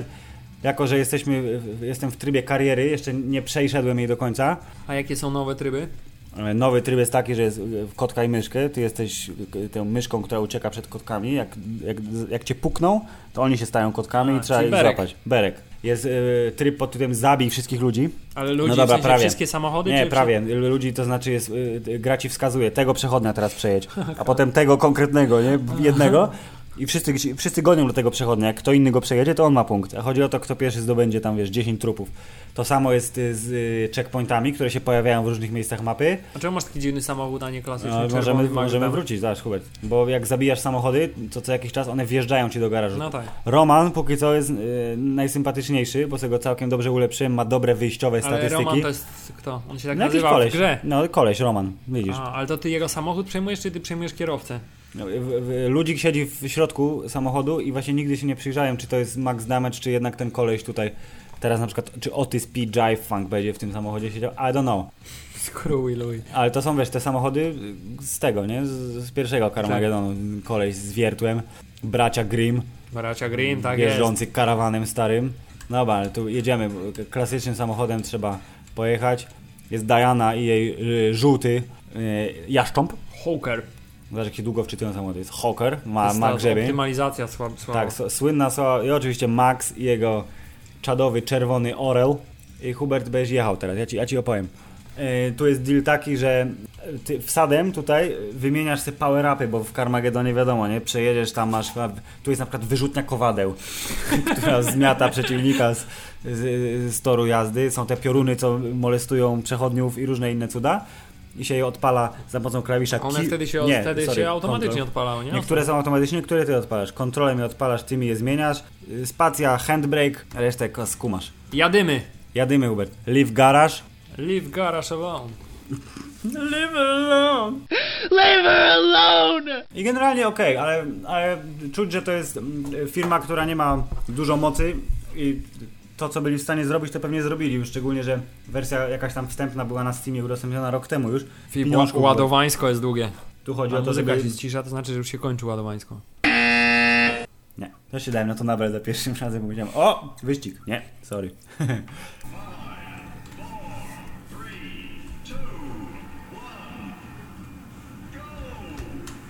jako, że jesteśmy, w- jestem w trybie kariery, jeszcze nie przejszedłem jej do końca. A jakie są nowe tryby? E, Nowy tryb jest taki, że jest y, kotka i myszkę. Ty jesteś y, tą myszką, która ucieka przed kotkami. Jak, jak, jak cię pukną, to oni się stają kotkami A, i trzeba ich berek. złapać. Berek. Jest y, tryb pod tytułem zabij wszystkich ludzi. Ale ludzi, No dobra, w sensie prawie. wszystkie samochody? Nie, prawie. Ludzi to znaczy jest, y, gra ci wskazuje, tego przechodnia teraz przejedź, a potem tego konkretnego, nie? Jednego. I wszyscy, wszyscy gonią do tego przechodnia. Jak kto inny go przejedzie, to on ma punkt. A chodzi o to, kto pierwszy zdobędzie tam, wiesz, 10 trupów. To samo jest y, z y, checkpointami, które się pojawiają w różnych miejscach mapy. A czemu masz taki dziwny samochód, a nie klasyczny No, możemy, możemy wrócić, zobacz Hubert. Bo jak zabijasz samochody, to co jakiś czas one wjeżdżają ci do garażu. No tak. Roman póki co jest y, najsympatyczniejszy, bo sobie go całkiem dobrze ulepszyłem, ma dobre wyjściowe Ale statystyki. Roman to jest kto? On się tak no, nazywa koleś. w grze. No koleś, Roman, widzisz. A, ale to ty jego samochód przejmujesz, czy ty przejmujesz kierowcę? Ludzik siedzi w środku samochodu i właśnie nigdy się nie przyjrzałem, czy to jest max damage, czy jednak ten koleś tutaj. Teraz na przykład, czy Otis P. Jive Funk będzie w tym samochodzie siedział? I don't know. Skrój, luj. Ale to są, wiesz, te samochody z tego, nie? Z, z pierwszego Carmagedonu. Koleś z wiertłem, bracia Grimm, Bracia Grimm, tak jest. jeżdżący karawanem starym. No Dobra, ale tu jedziemy. Klasycznym samochodem trzeba pojechać. Jest Diana i jej y, żółty y, jaszcząb. Hawker. Zobacz, jak się długo wczytują samochody. Jest Hawker, ma, jest ma grzebień. Optymalizacja słab, słaba. Tak, słynna słaba. I oczywiście Max i jego czadowy czerwony orel. I Hubert będziesz jechał teraz, ja ci, ja ci opowiem. Yy, tu jest deal taki, że ty wsadem tutaj wymieniasz sobie power-upy, bo w Carmagedonie wiadomo, nie? Przejedziesz tam, masz... Tu jest na przykład wyrzutnia kowadeł, która zmiata przeciwnika z, z, z toru jazdy. Są te pioruny, co molestują przechodniów i różne inne cuda. I się je odpala za pomocą klawisza One ki- wtedy się, Nie, wtedy sorry, się automatycznie kontrol. odpalały, nie? Niektóre są automatycznie, niektóre ty odpalasz. Kontrolem je odpalasz, tymi je zmieniasz. Y, Spacja, handbrake, resztę skumasz. Jadymy. Jadymy, Hubert. Leave garage. Leave garage alone. Leave alone. Leave alone. I generalnie okej, ale, ale czuć, że to jest mm, firma, która nie ma dużo mocy i to, co byli w stanie zrobić, to pewnie zrobili. Już szczególnie, że wersja jakaś tam wstępna była na Steamie udostępniona rok temu już. Filip, ładowańsko jest długie. Tu chodzi A o to, żeby... się ścisza, to znaczy, że już się kończy ładowańsko. Nie, to się dałem na to nabel za pierwszym razem, powiedziałem, o, wyścig. Nie, sorry.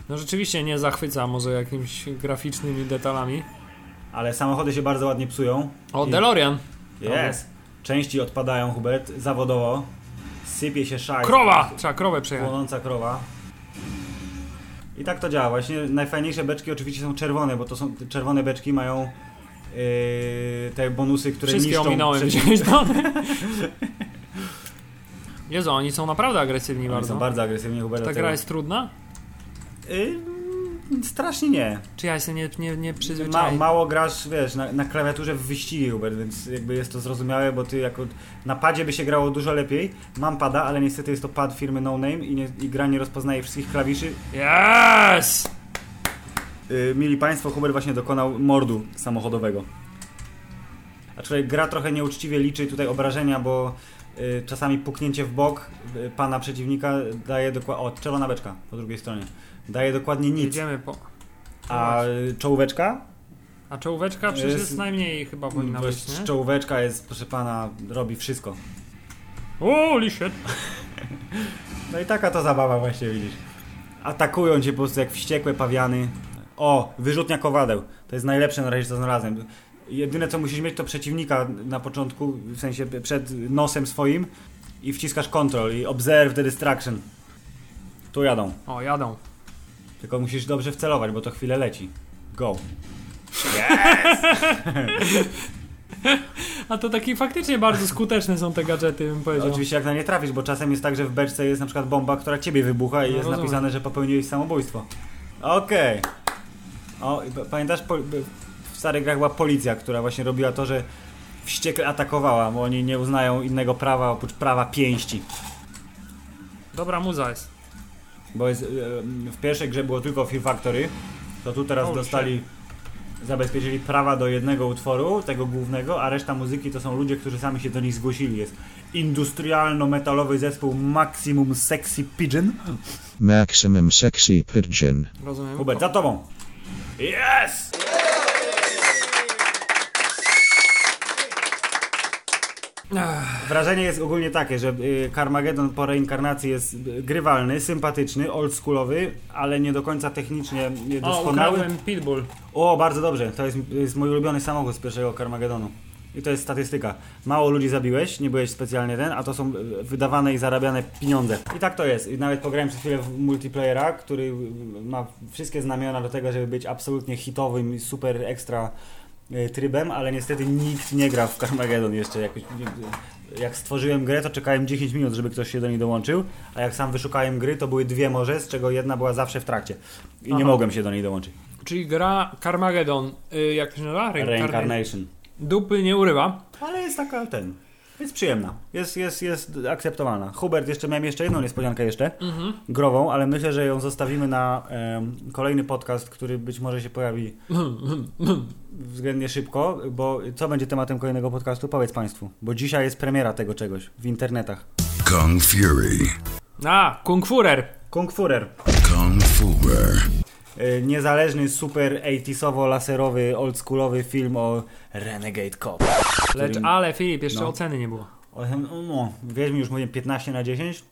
No rzeczywiście nie zachwyca może jakimiś graficznymi detalami. Ale samochody się bardzo ładnie psują. O, I- DeLorean. Jest. Części odpadają, Hubert, zawodowo. Sypie się szaj. Krowa! Trzeba krowę przejechać. Płonąca krowa. I tak to działa. Właśnie najfajniejsze beczki oczywiście są czerwone, bo to są czerwone beczki mają yy, te bonusy, które Wszystkie niszczą... ominąłem, to? Jezu, oni są naprawdę agresywni Oni bardzo. są bardzo agresywni, Hubert. Ta gra jest trudna? Yy, strasznie nie. Czy ja się nie, nie, nie Ma, przyzwyczaiłem? mało grasz, wiesz, na, na klawiaturze w wyścigi, Hubert, więc jakby jest to zrozumiałe, bo ty jako na padzie by się grało dużo lepiej. Mam pada, ale niestety jest to pad firmy No Name i, nie, i gra nie rozpoznaje wszystkich klawiszy. Yes! Yy, mili Państwo, Hubert właśnie dokonał mordu samochodowego. Aczkolwiek gra trochę nieuczciwie liczy tutaj obrażenia, bo yy, czasami puknięcie w bok yy, pana przeciwnika daje dokładnie... O, czerwona beczka po drugiej stronie. Daje dokładnie nic. Jedziemy po... A czołóweczka? A czołóweczka przecież Jest- jest najmniej chyba powinna Bo być, nie? Czołóweczka jest, proszę pana, robi wszystko. Holy shit! No i taka to zabawa właśnie, widzisz. Atakują cię po prostu jak wściekłe pawiany. O, wyrzutnia kowadeł. To jest najlepsze na razie, co znalazłem. Jedyne co musisz mieć to przeciwnika na początku, w sensie przed nosem swoim i wciskasz control i observe the distraction. Tu jadą. O, jadą. Tylko musisz dobrze wcelować, bo to chwilę leci. Go. A to taki faktycznie bardzo skuteczne są te gadżety, bym powiedział. Oczywiście jak na nie trafisz, bo czasem jest tak, że w beczce jest na przykład bomba, która ciebie wybucha i No, jest rozumiem. napisane, że popełniłeś samobójstwo. Okej. O, i p- pamiętasz, w starych grach była policja, która właśnie robiła to, że wściekle atakowała, bo oni nie uznają innego prawa oprócz prawa pięści. Dobra muza jest. Bo jest, e, w pierwszej grze było tylko Fear Factory, to tu teraz Holy dostali, zabezpieczyli prawa do jednego utworu, tego głównego, a reszta muzyki to są ludzie, którzy sami się do nich zgłosili. Jest industrialno-metalowy zespół Maximum Sexy Pigeon. Maximum Sexy Pigeon. Rozumiem. Hubert, za tobą! Yes! Wrażenie jest ogólnie takie, że y, Carmageddon po reinkarnacji jest y, grywalny, sympatyczny, oldschoolowy, ale nie do końca technicznie O, doskonały. ukradłem Pitbull. O, bardzo dobrze. To jest, jest mój ulubiony samochód z pierwszego Carmageddonu. I to jest statystyka. Mało ludzi zabiłeś, nie byłeś specjalnie ten, a to są wydawane i zarabiane pieniądze. I tak to jest. I nawet pograłem przez chwilę w multiplayera, który ma wszystkie znamiona do tego, żeby być absolutnie hitowym i super ekstra trybem, ale niestety nikt nie gra w Carmageddon jeszcze. Jakoś, jak stworzyłem grę, to czekałem 10 minut, żeby ktoś się do niej dołączył, a jak sam wyszukałem gry, to były dwie może, z czego jedna była zawsze w trakcie. I nie Aha. mogłem się do niej dołączyć. Czyli gra Carmageddon, y, jak się nazywa? Reincarnation. Dupy nie urywa. Ale jest taka ten. Jest przyjemna. Jest, jest, jest akceptowalna. Hubert, jeszcze miałem jeszcze jedną niespodziankę jeszcze. Grową, ale myślę, że ją zostawimy na em, kolejny podcast, który być może się pojawi względnie szybko, bo co będzie tematem kolejnego podcastu? Powiedz Państwu. Bo dzisiaj jest premiera tego czegoś w internetach. Kung Fury. A, Kung Furer. Kung Furer. Kung Furer. E, Niezależny, super 80sowo-laserowy, oldschoolowy film o Renegade Cop. Lecz, Którym- ale Filip, jeszcze No. oceny nie było. No, mi już mówię 15 na 10?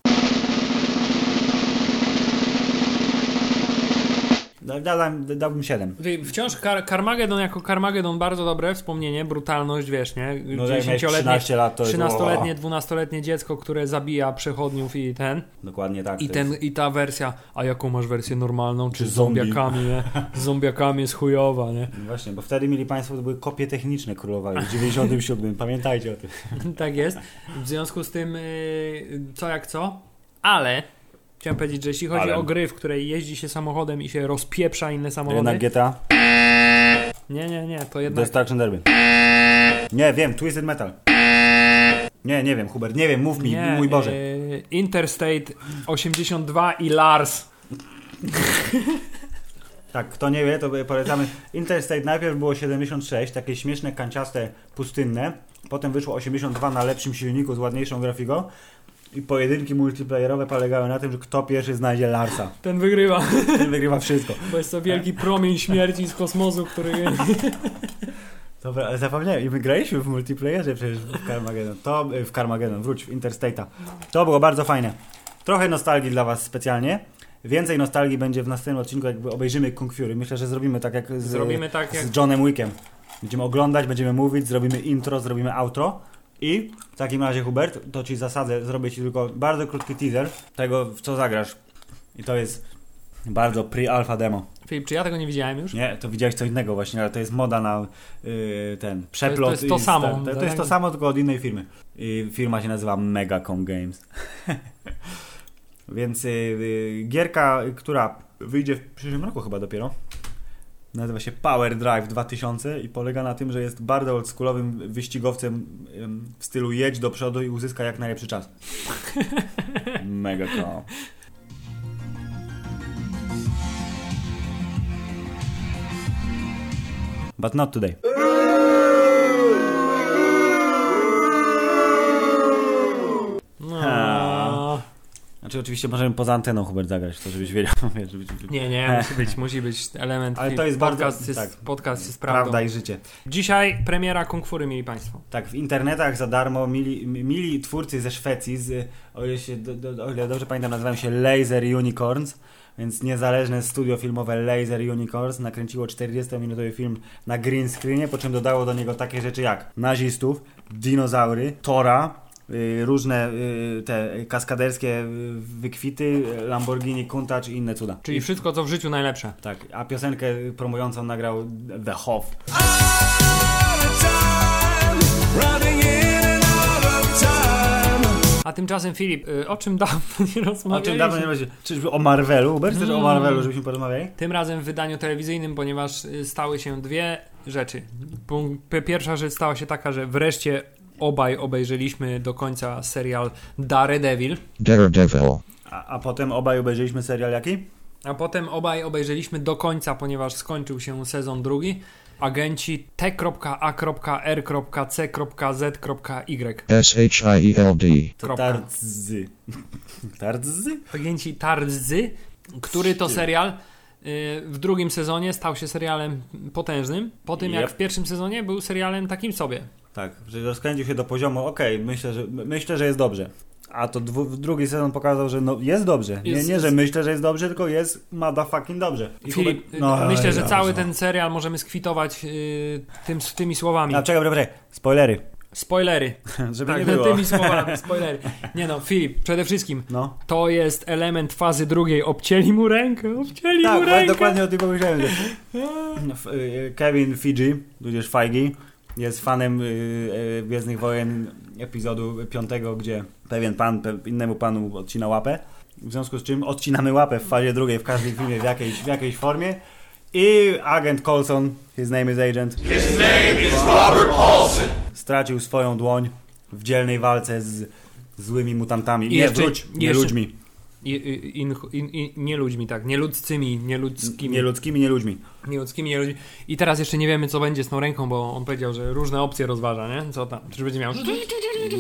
Da, da, da, dałbym 7. Ty, Wciąż Kar Carmageddon jako Carmageddon bardzo dobre wspomnienie, brutalność, wiesz, nie? No, jak miałeś 13 lat, to jest- 13-letnie, 12-letnie dziecko, które zabija przechodniów i ten. Dokładnie tak. I, ten. I ta wersja, a jaką masz wersję normalną, czy z zombie? zombiakami, nie? Z zombiakami jest chujowa, nie? No Właśnie, bo wtedy mieli Państwo, to były kopie techniczne królowały w 97. Pamiętajcie o tym. tak jest. W związku z tym, yy, co jak co, ale chciałem powiedzieć, że jeśli chodzi Ale. o gry, w której jeździ się samochodem i się rozpieprza inne samochody. Jednak GTA, Nie, nie, nie, to jednak. Destruction Derby. Nie, wiem, Twisted Metal. Nie, nie wiem, Hubert, nie wiem, mów mi, Nie, mój Boże. yy, Interstate 82 i Lars. Tak, kto nie wie, to polecamy. Interstate najpierw było 76, takie śmieszne, kanciaste, pustynne. Potem wyszło 82 na lepszym silniku z ładniejszą grafiką. I pojedynki multiplayerowe polegały na tym, że kto pierwszy znajdzie Larsa. Ten wygrywa, Ten wygrywa wszystko. bo jest to wielki promień śmierci z kosmosu, który. Dobra, ale zapomniałem. I my graliśmy w multiplayerze przecież w Carmageddon. To w Carmageddon, wróć, w Interstate'a. To było bardzo fajne. Trochę nostalgii dla Was specjalnie. Więcej nostalgii będzie w następnym odcinku, jakby obejrzymy Kung Fury. Myślę, że zrobimy tak jak z, Zrobimy tak jak- z Johnem Wickiem. Będziemy oglądać, będziemy mówić, zrobimy intro, zrobimy outro. I w takim razie, Hubert, to Ci zasadzę, zrobię Ci tylko bardzo krótki teaser tego, w co zagrasz. I to jest bardzo pre-alpha demo. Filip, czy ja tego nie widziałem już? Nie, to widziałeś co innego właśnie, ale to jest moda na yy, ten przeplot. To jest- to jest to samo. sta- To, to Tak. jest to samo, tylko od innej firmy. I firma się nazywa Megacom Games. Więc yy, gierka, która wyjdzie w przyszłym roku chyba dopiero, nazywa się Power Drive 2000 i polega na tym, że jest bardzo oldschoolowym wyścigowcem w stylu jedź do przodu i uzyska jak najlepszy czas. Megacom. But not today. Znaczy oczywiście możemy poza anteną Hubert zagrać, to żebyś wiedział. żeby- Nie, nie, musi być, musi być element. Ale to jest podcast bardzo- Jest, tak. Podcast jest prawdą. Prawda i życie. Dzisiaj premiera Kung Fury, mieli Państwo. Tak, w internetach za darmo mili, mili twórcy ze Szwecji, z, o, ile się, do, do, o ile dobrze pamiętam, nazywają się Laser Unicorns, więc niezależne studio filmowe Laser Unicorns nakręciło 40-minutowy film na green screenie, po czym dodało do niego takie rzeczy jak nazistów, dinozaury, Tora, różne y, te kaskaderskie y, wykwity, Lamborghini Countach i inne cuda. Czyli wszystko, co w życiu najlepsze. Tak, a piosenkę promującą nagrał The Hoff. A tymczasem Filip, y, o czym dawno nie O rozmawialiśmy? czym dawno nie będzie? Czyżby o Marvelu? Hubert, chcesz o Mm. Marvelu, żebyśmy porozmawiali? Tym razem w wydaniu telewizyjnym, ponieważ y, stały się dwie rzeczy. Pierwsza rzecz stała się taka, że wreszcie obaj obejrzeliśmy do końca serial Daredevil, Daredevil. A, a potem obaj obejrzeliśmy serial jaki? a potem obaj obejrzeliśmy do końca, ponieważ skończył się sezon drugi. Agenci T.A.R.C.Z.Y. S-H-I-E-L-D. Tardzy. Tardzy? Agenci Tarzy, który to serial y, w drugim sezonie stał się serialem potężnym, po tym jak w pierwszym sezonie był serialem takim sobie. Tak, że rozkręcił się do poziomu, okej, myślę, że, myślę, że jest dobrze. A to dwu, drugi sezon pokazał, że no, jest dobrze. Jest- nie, nie, że myślę, że jest dobrze, tylko jest motherfucking dobrze. I Filip, no, myślę, że ja, cały no. ten serial możemy skwitować y, tym, tymi słowami. A czekaj, czekaj, spoilery, Spoilery. żeby Tak, nie było. tymi słowami, spoilery. Nie no, Filip, przede wszystkim No. to jest element fazy drugiej. Obcięli mu rękę, obcięli Tak, mu rękę. dokładnie o tym pomyślałem. Y, Kevin Fiji, tudzież Feige, jest fanem y, y, Gwiezdnych Wojen epizodu piątego, gdzie pewien pan pe, innemu panu odcina łapę. W związku z czym odcinamy łapę w fazie drugiej w każdym filmie w jakiejś, w jakiejś formie. I agent Coulson, his name is agent, stracił swoją dłoń w dzielnej walce z złymi mutantami. I Nie, jeszcze- wróć, nie jeszcze- ludźmi. In, in, in, nie ludźmi, tak, nie ludzcymi, nie ludzkimi. Nie ludźmi. Nieludzkimi, nie ludźmi. I teraz jeszcze nie wiemy, co będzie z tą ręką, bo on powiedział, że różne opcje rozważa, nie? Co tam? Czy będzie miał...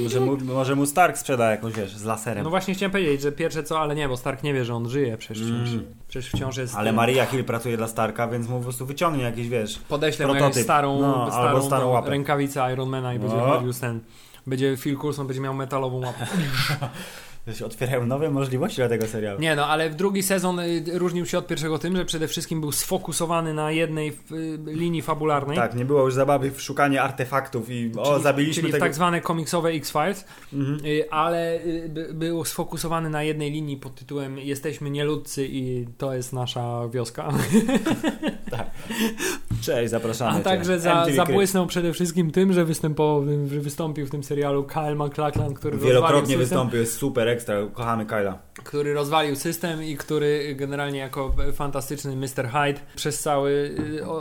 Może mu, może mu Stark sprzeda jakąś, wiesz, z laserem. No właśnie chciałem powiedzieć, że pierwsze co, ale nie, bo Stark nie wie, że on żyje przecież wciąż. Przecież wciąż jest... Mm. Ale Maria Hill pracuje dla Starka, więc mu po prostu wyciągnie jakiś, wiesz... Podeślę mu prototyp. jakąś starą, No, starą, starą łapę. rękawicę Ironmana i będzie No. chodził z ten... Będzie Phil Coulson będzie miał metalową łapę. się otwierają nowe możliwości dla tego serialu. Nie no, ale drugi sezon y, różnił się od pierwszego tym, że przede wszystkim był sfokusowany na jednej y, linii fabularnej. Tak, nie było już zabawy w szukanie artefaktów i o, Czyli- zabiliśmy czyli tego... tak zwane komiksowe X-Files, Mhm. y, ale by- był sfokusowany na jednej linii pod tytułem Jesteśmy nieludcy i to jest nasza wioska. Cześć, zapraszamy A cię. także za, zabłysnął przede wszystkim tym, że, występował, że wystąpił w tym serialu Kyle MacLachlan, który Wielokrotnie wystąpił, jest super ekstra, kochamy Kyla. który rozwalił system i który generalnie jako fantastyczny Mr. Hyde przez cały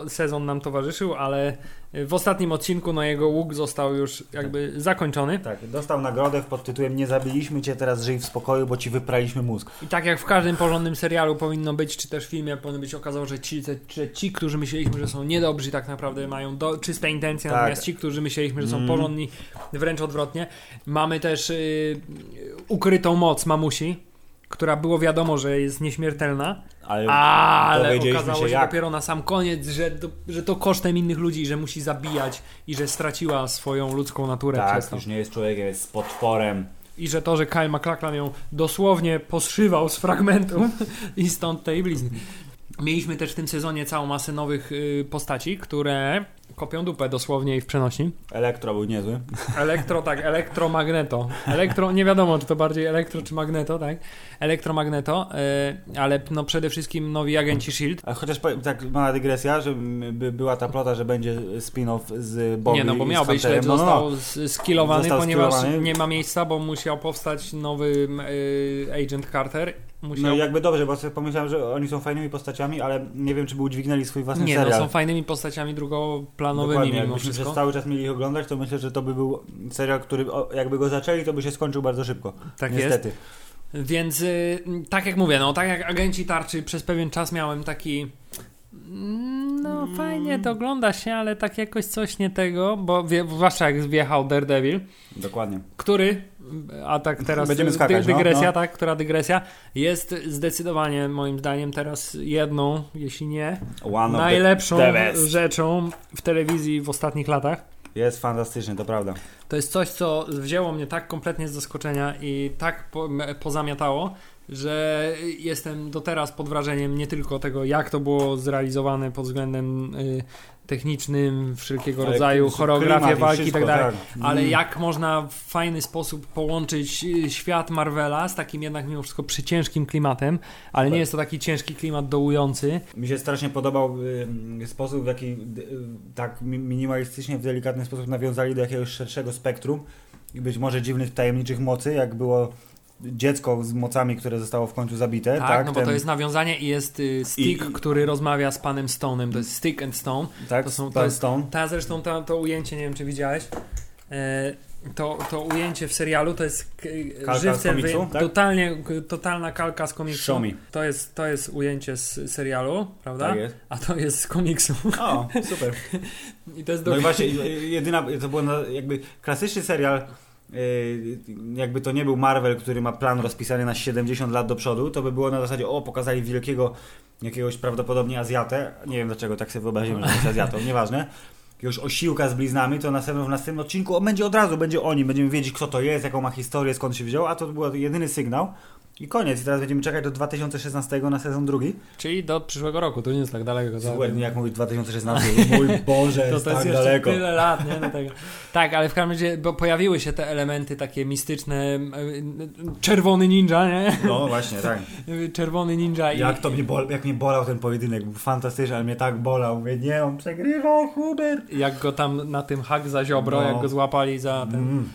y, sezon nam towarzyszył, ale w ostatnim odcinku no jego łuk został już jakby zakończony. Tak, dostał nagrodę pod tytułem Nie zabiliśmy cię, teraz żyj w spokoju, bo ci wypraliśmy mózg. I tak jak w każdym porządnym serialu powinno być, czy też filmie powinno być okazało, że ci, że ci, którzy myśleliśmy, że są niedobrzy, tak naprawdę mają do, czyste intencje, Tak. natomiast ci, którzy myśleliśmy, że są Mm. porządni, wręcz odwrotnie. Mamy też y, ukrytą moc mamusi, która było wiadomo, że jest nieśmiertelna, Ale, ale okazało się, jak. dopiero na sam koniec, że to, że to kosztem innych ludzi, że musi zabijać i że straciła swoją ludzką naturę przez Tak, to. już nie jest człowiekiem, jest potworem. I że to, że Kyle MacLachlan ją dosłownie poszywał z fragmentów i stąd tej blizny. Mieliśmy też w tym sezonie całą masę nowych y, postaci, które kopią dupę dosłownie i w przenośni. Elektro był niezły. Elektro, tak, elektromagneto. Elektro, nie wiadomo, czy to bardziej elektro, czy magneto, tak? Elektromagneto, y, ale no przede wszystkim nowi agenci SHIELD. A chociaż powiem, tak mała dygresja, że m, by, była ta plota, że będzie spin-off z Bobby Nie, no bo miał być, lecz No, no, został no. skillowany, Został ponieważ skillowany. nie ma miejsca, bo musiał powstać nowy y, Agent Carter. Musiał... No jakby dobrze, bo sobie pomyślałem, że oni są fajnymi postaciami, ale nie wiem, czy by udźwignęli swój własny Nie, no serial. są fajnymi postaciami drugoplanowymi Dokładnie, mimo wszystko. przez cały czas mieli ich oglądać, to myślę, że to by był serial, który jakby go zaczęli, to by się skończył bardzo szybko. Tak Niestety. Więc y, tak jak mówię, no tak jak agenci tarczy przez pewien czas miałem taki mm, no fajnie to ogląda się, ale tak jakoś coś nie tego, bo wie, zwłaszcza jak wjechał Daredevil, Dokładnie. który, a tak teraz Będziemy skakać, no, dygresja, no. tak, która dygresja, jest zdecydowanie moim zdaniem teraz jedną, jeśli nie, One najlepszą rzeczą w telewizji w ostatnich latach. Jest fantastyczny, to prawda. To jest coś, co wzięło mnie tak kompletnie z zaskoczenia i tak po, pozamiatało, że jestem do teraz pod wrażeniem nie tylko tego, jak to było zrealizowane pod względem y, technicznym, wszelkiego Ale rodzaju i walki i wszystko, tak dalej, tak. ale jak można w fajny sposób połączyć y, świat Marvela z takim jednak mimo wszystko przyciężkim klimatem, ale nie jest to taki ciężki klimat dołujący. Mi się strasznie podobał y, sposób, w jaki y, tak mi- minimalistycznie, w delikatny sposób nawiązali do jakiegoś szerszego spektrum i być może dziwnych, tajemniczych mocy, jak było dziecko z mocami, które zostało w końcu zabite. Tak, Tak, no bo ten- to jest nawiązanie i jest y, Stick, I- który rozmawia z panem Stone'em, to jest Stick and Stone. tak, to są- to jest- Stone. Ta zresztą ta, to ujęcie, nie wiem czy widziałeś, e, to, to ujęcie w serialu to jest Kalka żywcem komiksu, wy- tak? totalnie, totalna kalka z komiksu. Show me. To jest, to jest ujęcie z serialu, prawda? Tak jest. A to jest z komiksu. O, super. I to jest No i do... właśnie jedyna, to był na- jakby klasyczny serial, jakby to nie był Marvel, który ma plan rozpisany na 70 lat do przodu, to by było na zasadzie, o, pokazali wielkiego, jakiegoś prawdopodobnie Azjatę, nie wiem dlaczego tak sobie wyobraziłem, że jest Azjatą, nieważne, jakiegoś osiłka z bliznami, to następnym, w następnym odcinku o, będzie od razu, będzie o nim, będziemy wiedzieć kto to jest, jaką ma historię, skąd się wziął, a to był jedyny sygnał. I koniec. I teraz będziemy czekać do 2016 na sezon drugi. Czyli do przyszłego roku, to nie jest tak daleko. Ładnie jak mówić 2016. Mój Boże, To, jest to jest tak daleko. tyle lat, nie? Do tego. Tak, ale w każdym razie, bo pojawiły się te elementy takie mistyczne, czerwony ninja, nie? No właśnie, tak. Czerwony ninja i... Jak to mnie, bol, jak mnie bolał ten pojedynek, był fantastyczny, ale mnie tak bolał. Mówię, nie, on przegrywał, Hubert. jak go tam na tym hak za ziobro, No. jak go złapali za ten... Mm.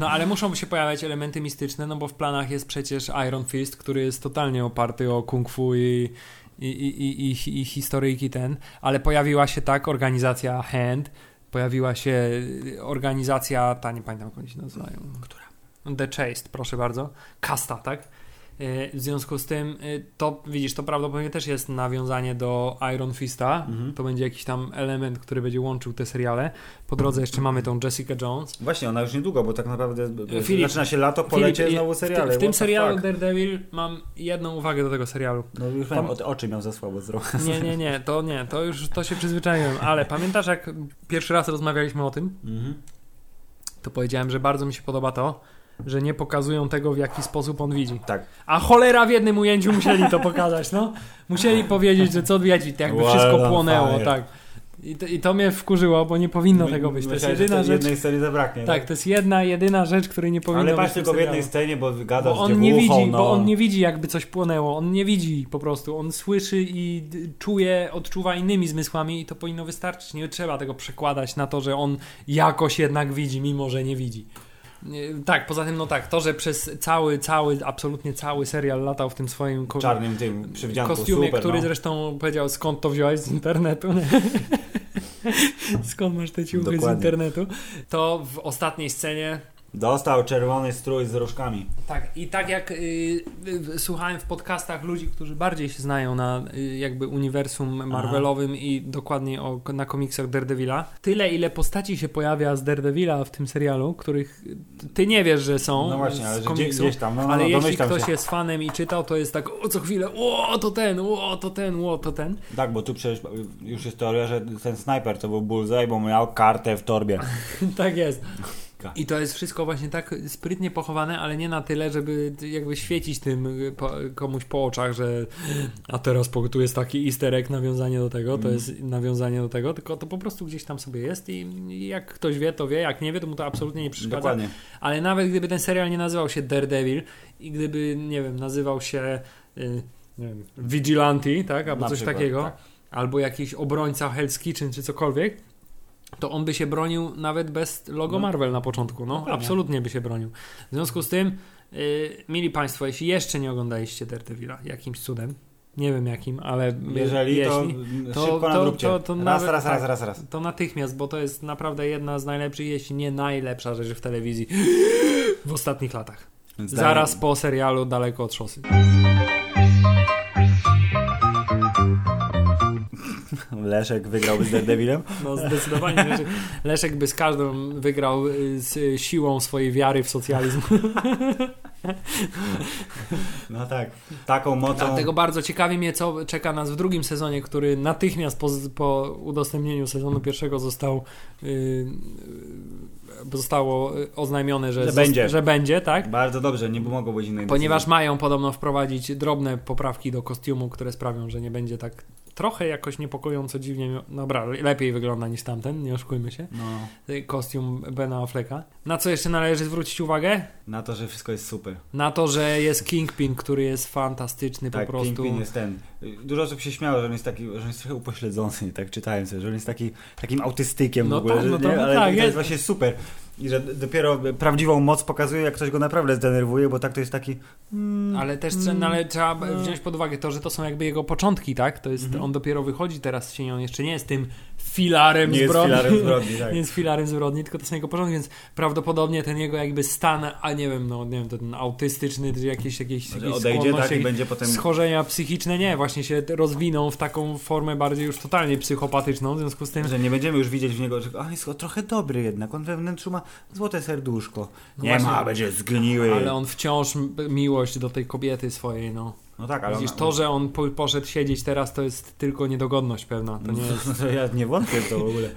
No ale muszą się pojawiać elementy mistyczne, no bo w planach jest przecież Iron Fist, który jest totalnie oparty o kung fu i, i, i, i, i, i historyjki ten, ale pojawiła się tak organizacja Hand, pojawiła się organizacja, ta nie pamiętam jak oni się nazywają. Która? The Chased, proszę bardzo. Kasta, tak? E, W związku z tym, e, to widzisz, to prawdopodobnie też jest nawiązanie do Iron Fista. Mhm. To będzie jakiś tam element, który będzie łączył te seriale. Po drodze jeszcze mamy tą Jessica Jones. Właśnie, ona już niedługo, bo tak naprawdę Filip, zaczyna się lato, polecie Filip, znowu w, seriale. ty, w tym serialu fuck? Daredevil mam jedną uwagę do tego serialu. No już wiem, o- oczy miał za słabo zdrowe. Nie, nie, nie, to nie, to już to się przyzwyczaiłem, ale pamiętasz jak pierwszy raz rozmawialiśmy o tym, Mhm. to powiedziałem, że bardzo mi się podoba to, że nie pokazują tego, w jaki sposób on widzi. Tak. A cholera w jednym ujęciu musieli to pokazać, no. Musieli powiedzieć, że co wiedzi, to jakby wszystko on płonęło, fire. tak. I to, I to mnie wkurzyło, bo nie powinno My- tego być. To jest myślałem, że jedyna tej rzecz. jednej sceny zabraknie. Tak, to jest jedna, jedyna rzecz, której nie powinno Ale być. patrz w tym tylko w jednej scenie, bo gadasz Bo on nie widzi, no. bo on nie widzi jakby coś płonęło. On nie widzi po prostu. On słyszy i czuje, odczuwa innymi zmysłami i to powinno wystarczyć. Nie trzeba tego przekładać na to, że on jakoś jednak widzi, mimo że nie widzi. Tak, poza tym, no tak, to, że przez cały, cały, absolutnie cały serial latał w tym swoim ko- czarnym tym kostiumie, super, który no. zresztą powiedział, skąd to wziąłeś z internetu. skąd masz te ciuchy z Dokładnie. internetu? To w ostatniej scenie Dostał czerwony strój z różkami. Tak, i tak jak y, y, słuchałem w podcastach ludzi, którzy bardziej się znają na y, jakby uniwersum Marvelowym i dokładnie o, na komiksach Daredevila, tyle ile postaci się pojawia z Daredevila w tym serialu, których ty nie wiesz, że są No właśnie, ale z że komiksu, gdzieś tam, no, no, ale no, jeśli ktoś się. jest fanem i czytał, to jest tak o co chwilę, o to ten, o to ten, o to ten. Tak, bo tu przecież już jest teoria, że ten snajper to był Bullseye, bo miał kartę w torbie. tak jest. I to jest wszystko właśnie tak sprytnie pochowane, ale nie na tyle, żeby jakby świecić tym y, komuś po oczach, że a teraz tu jest taki easter egg, nawiązanie do tego, to jest nawiązanie do tego, tylko to po prostu gdzieś tam sobie jest i jak ktoś wie, to wie, jak nie wie, to mu to absolutnie nie przeszkadza. Dokładnie. Ale nawet gdyby ten serial nie nazywał się Daredevil i gdyby, nie wiem, nazywał się y, wiem, Vigilante, tak, albo Na coś przykład, takiego, tak. albo jakiś obrońca Hell's Kitchen czy cokolwiek, to on by się bronił nawet bez logo No. Marvel na początku. No, Dokładnie. absolutnie by się bronił. W związku z tym, yy, mili Państwo, jeśli jeszcze nie oglądaliście Daredevila jakimś cudem, nie wiem jakim, ale Jeżeli, jeśli, to, to- to- to- to raz, nawet- raz, tak. raz, raz, raz. to natychmiast, bo to jest naprawdę jedna z najlepszych, jeśli nie najlepsza rzecz w telewizji w ostatnich latach. Zaraz po serialu Daleko od szosy. Leszek wygrałby z Daredevilem. No zdecydowanie Leszek, Leszek by z każdą wygrał y, z siłą swojej wiary w socjalizm. No tak. Taką mocą... Dlatego bardzo ciekawi mnie, co czeka nas w drugim sezonie, który natychmiast po, po udostępnieniu sezonu pierwszego został yy, zostało oznajmione, że, Że będzie. że będzie, tak? Bardzo dobrze, nie mogło być innej Ponieważ decyzji. mają podobno wprowadzić drobne poprawki do kostiumu, które sprawią, że nie będzie tak trochę jakoś niepokojąco dziwnie. Dobra, lepiej wygląda niż tamten, nie oszukujmy się. No, Kostium Bena Afflecka. Na co jeszcze należy zwrócić uwagę? na to, że wszystko jest super. Na to, że jest Kingpin, który jest fantastyczny Tak, po prostu. Kingpin jest ten. Dużo osób się śmiało, że on jest taki, że on jest trochę upośledzony, tak czytałem sobie, że on jest taki, takim autystykiem No w ogóle, tak, no to- nie? no ale tak, jest. jest właśnie super. I że dopiero prawdziwą moc pokazuje, jak ktoś go naprawdę zdenerwuje, bo tak to jest taki... mm, Ale też no, ale trzeba wziąć pod uwagę to, że to są jakby jego początki, tak? To jest, on dopiero wychodzi teraz z cieni, on jeszcze nie jest tym filarem Nie jest zbrodni. filarem zbrodni, tak. nie jest filarem zbrodni, tylko to są jego początki, więc prawdopodobnie ten jego jakby stan, a nie wiem, no nie wiem, ten autystyczny, czy jakieś, jakieś, jakieś odejdzie, tak, i będzie potem... schorzenia psychiczne, nie, właśnie się rozwiną w taką formę bardziej już totalnie psychopatyczną, w związku z tym Że nie będziemy już widzieć w niego, że on jest trochę dobry jednak, on we wnętrzu ma złote serduszko. Nie właśnie. ma, będzie zgniły. ale on wciąż miłość do tej kobiety swojej, no. No tak, ale Widzisz, on, to, że on po, poszedł siedzieć teraz, to jest tylko niedogodność pewna. To nie jest... No to ja nie wątpię w to w ogóle.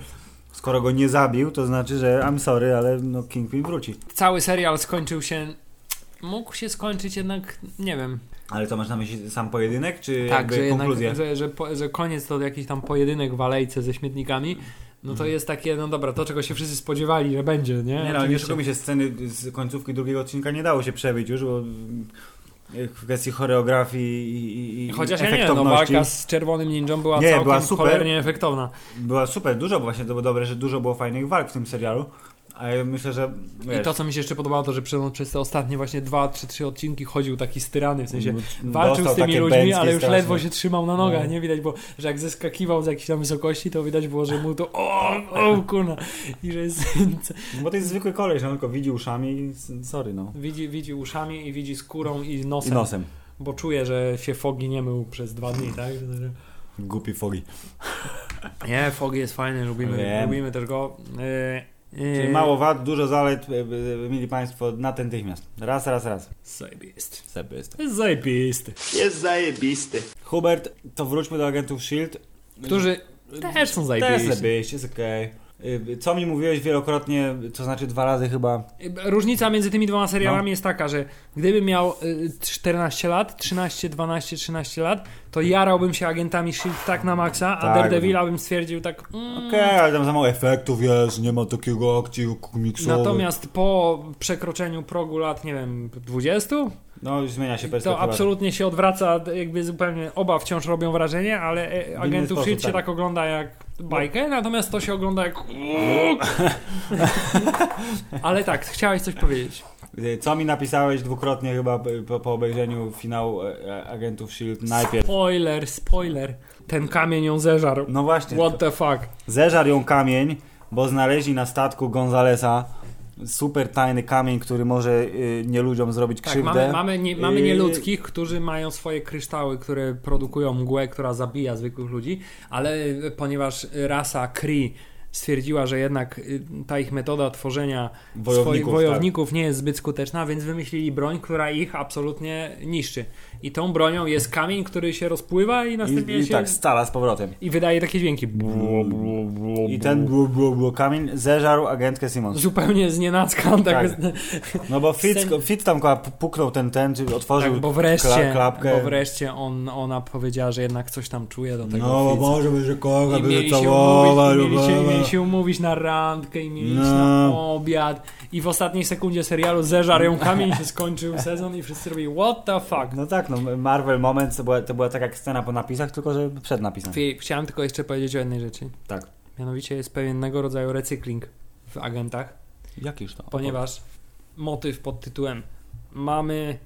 Skoro go nie zabił, to znaczy, że I'm sorry, ale no Kingpin wróci. Cały serial skończył się. Mógł się skończyć jednak, nie wiem. Ale to masz na myśli sam pojedynek, czy tak, jakby że, jednak, konkluzję? że, że, po, że koniec to jakiś tam pojedynek w alejce ze śmietnikami. No to jest takie, no dobra, to czego się wszyscy spodziewali, że będzie, nie? Nie no, nie Oczywiście. szukamy się sceny z końcówki drugiego odcinka, nie dało się przebić już, bo mm, w kwestii choreografii i, i, Chociaż ja nie, no walka z czerwonym ninją była Nie, całkiem była super. cholernie efektowna. była super, dużo było właśnie to było dobre, że dużo było fajnych walk w tym serialu, ale myślę, że wiesz, I to, co mi się jeszcze podobało, to że przez, te ostatnie właśnie dwa, trzy, trzy odcinki chodził taki styrany, w sensie m- walczył z tymi ludźmi, ale już straszne. ledwo się trzymał na nogach, No. nie widać, bo że jak zeskakiwał z jakiejś tam wysokości, to widać było, że mu to o, o kurna, i że jest, Bo to jest zwykły koleś, no tylko widzi uszami sorry no. widzi, widzi uszami i widzi skórą i I nosem, nosem. bo czuje, że się Fogi nie mył przez dwa dni, tak? Głupi fogi. Nie, Fogi jest fajny, lubimy, Wiem. lubimy też go. Yy, Czyli mało wad, dużo zalet, e, e, mieli Państwo natychmiast. Raz, raz, raz. Zajebisty. Zajebisty. Zajebisty. Jest zajebisty. Hubert, to wróćmy do agentów S.H.I.E.L.D. Którzy też są Też zajebiści. jest okej. Y, Co mi mówiłeś wielokrotnie, to znaczy dwa razy chyba. Różnica między tymi dwoma serialami No. jest taka, że gdybym miał y, 14 lat, 13, 12, 13 lat, to jarałbym się agentami SHIELD tak na maksa, a Tak, Daredevila bym stwierdził tak... Mm. Okej, ale tam za mało efektów jest, nie ma takiego akcji komiksowej. Natomiast po przekroczeniu progu lat, nie wiem, 20, No zmienia się to perspektywa. absolutnie się odwraca, jakby zupełnie oba wciąż robią wrażenie, ale e, agentów sposób, SHIELD się tak. tak ogląda jak bajkę, natomiast to się ogląda jak... ale tak, chciałeś coś powiedzieć. Y, Co mi napisałeś dwukrotnie chyba po, po obejrzeniu finału e, agentów S.H.I.E.L.D. najpierw. Spoiler, spoiler. Ten kamień ją zeżarł. No właśnie, What the fuck. zeżarł ją kamień, bo znaleźli na statku Gonzalesa super tajny kamień, który może y, nie ludziom zrobić Tak, krzywdę. mamy, mamy, nie, mamy Y, nieludzkich, którzy mają swoje kryształy, które produkują mgłę, która zabija zwykłych ludzi, ale ponieważ rasa Kree stwierdziła, że jednak y, ta ich metoda tworzenia Wojowników, swoich tak. wojowników nie jest zbyt skuteczna, więc wymyślili broń, która ich absolutnie niszczy. I tą bronią jest kamień, który się rozpływa i następnie I, i się... tak, stala z powrotem. I wydaje takie dźwięki. I ten blu, blu, blu, kamień zeżarł agentkę Simmons. Zupełnie z nienacka. Tak, Tak. No bo Fitz, Scen- Fitz tam puknął ten, ten, otworzył tak, bo wreszcie, kla, klapkę. bo wreszcie on, ona powiedziała, że jednak coś tam czuje do tego. No, Fitza. może by, że kocha, I by i mieli, się, umówić na randkę i mieli No. na obiad i w ostatniej sekundzie serialu zeżarł ją kamień się skończył sezon i wszyscy robili what the fuck. No tak, no Marvel Moment to była, to była tak jak scena po napisach, tylko że przed napisem. Chciałem tylko jeszcze powiedzieć o jednej rzeczy. Tak. Mianowicie jest pewnego rodzaju recykling w agentach, Jakiż to? ponieważ motyw pod tytułem mamy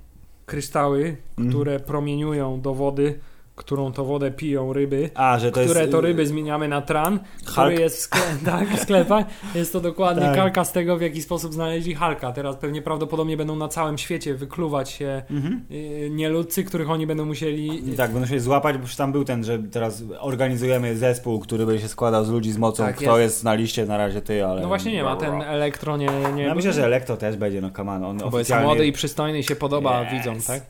kryształy, które promieniują do wody którą to wodę piją ryby. A, że to które jest... to ryby zmieniamy na tran, który Hulk? jest w, skle tak, w sklepach. Jest to dokładnie Tak. kalka z tego, w jaki sposób znaleźli Halka. Teraz pewnie prawdopodobnie będą na całym świecie wykluwać się Mhm. y, nieludcy, których oni będą musieli... Tak, będą się złapać, bo już tam był ten, że teraz organizujemy zespół, który będzie się składał z ludzi z mocą. Tak, Kto jest. jest. na liście na razie ty, ale... No właśnie nie ma, ten elektro nie... nie Ja myślę, że Elektro też będzie, no come on, on Bo jest młody i przystojny i się podoba Yes. widzom, tak?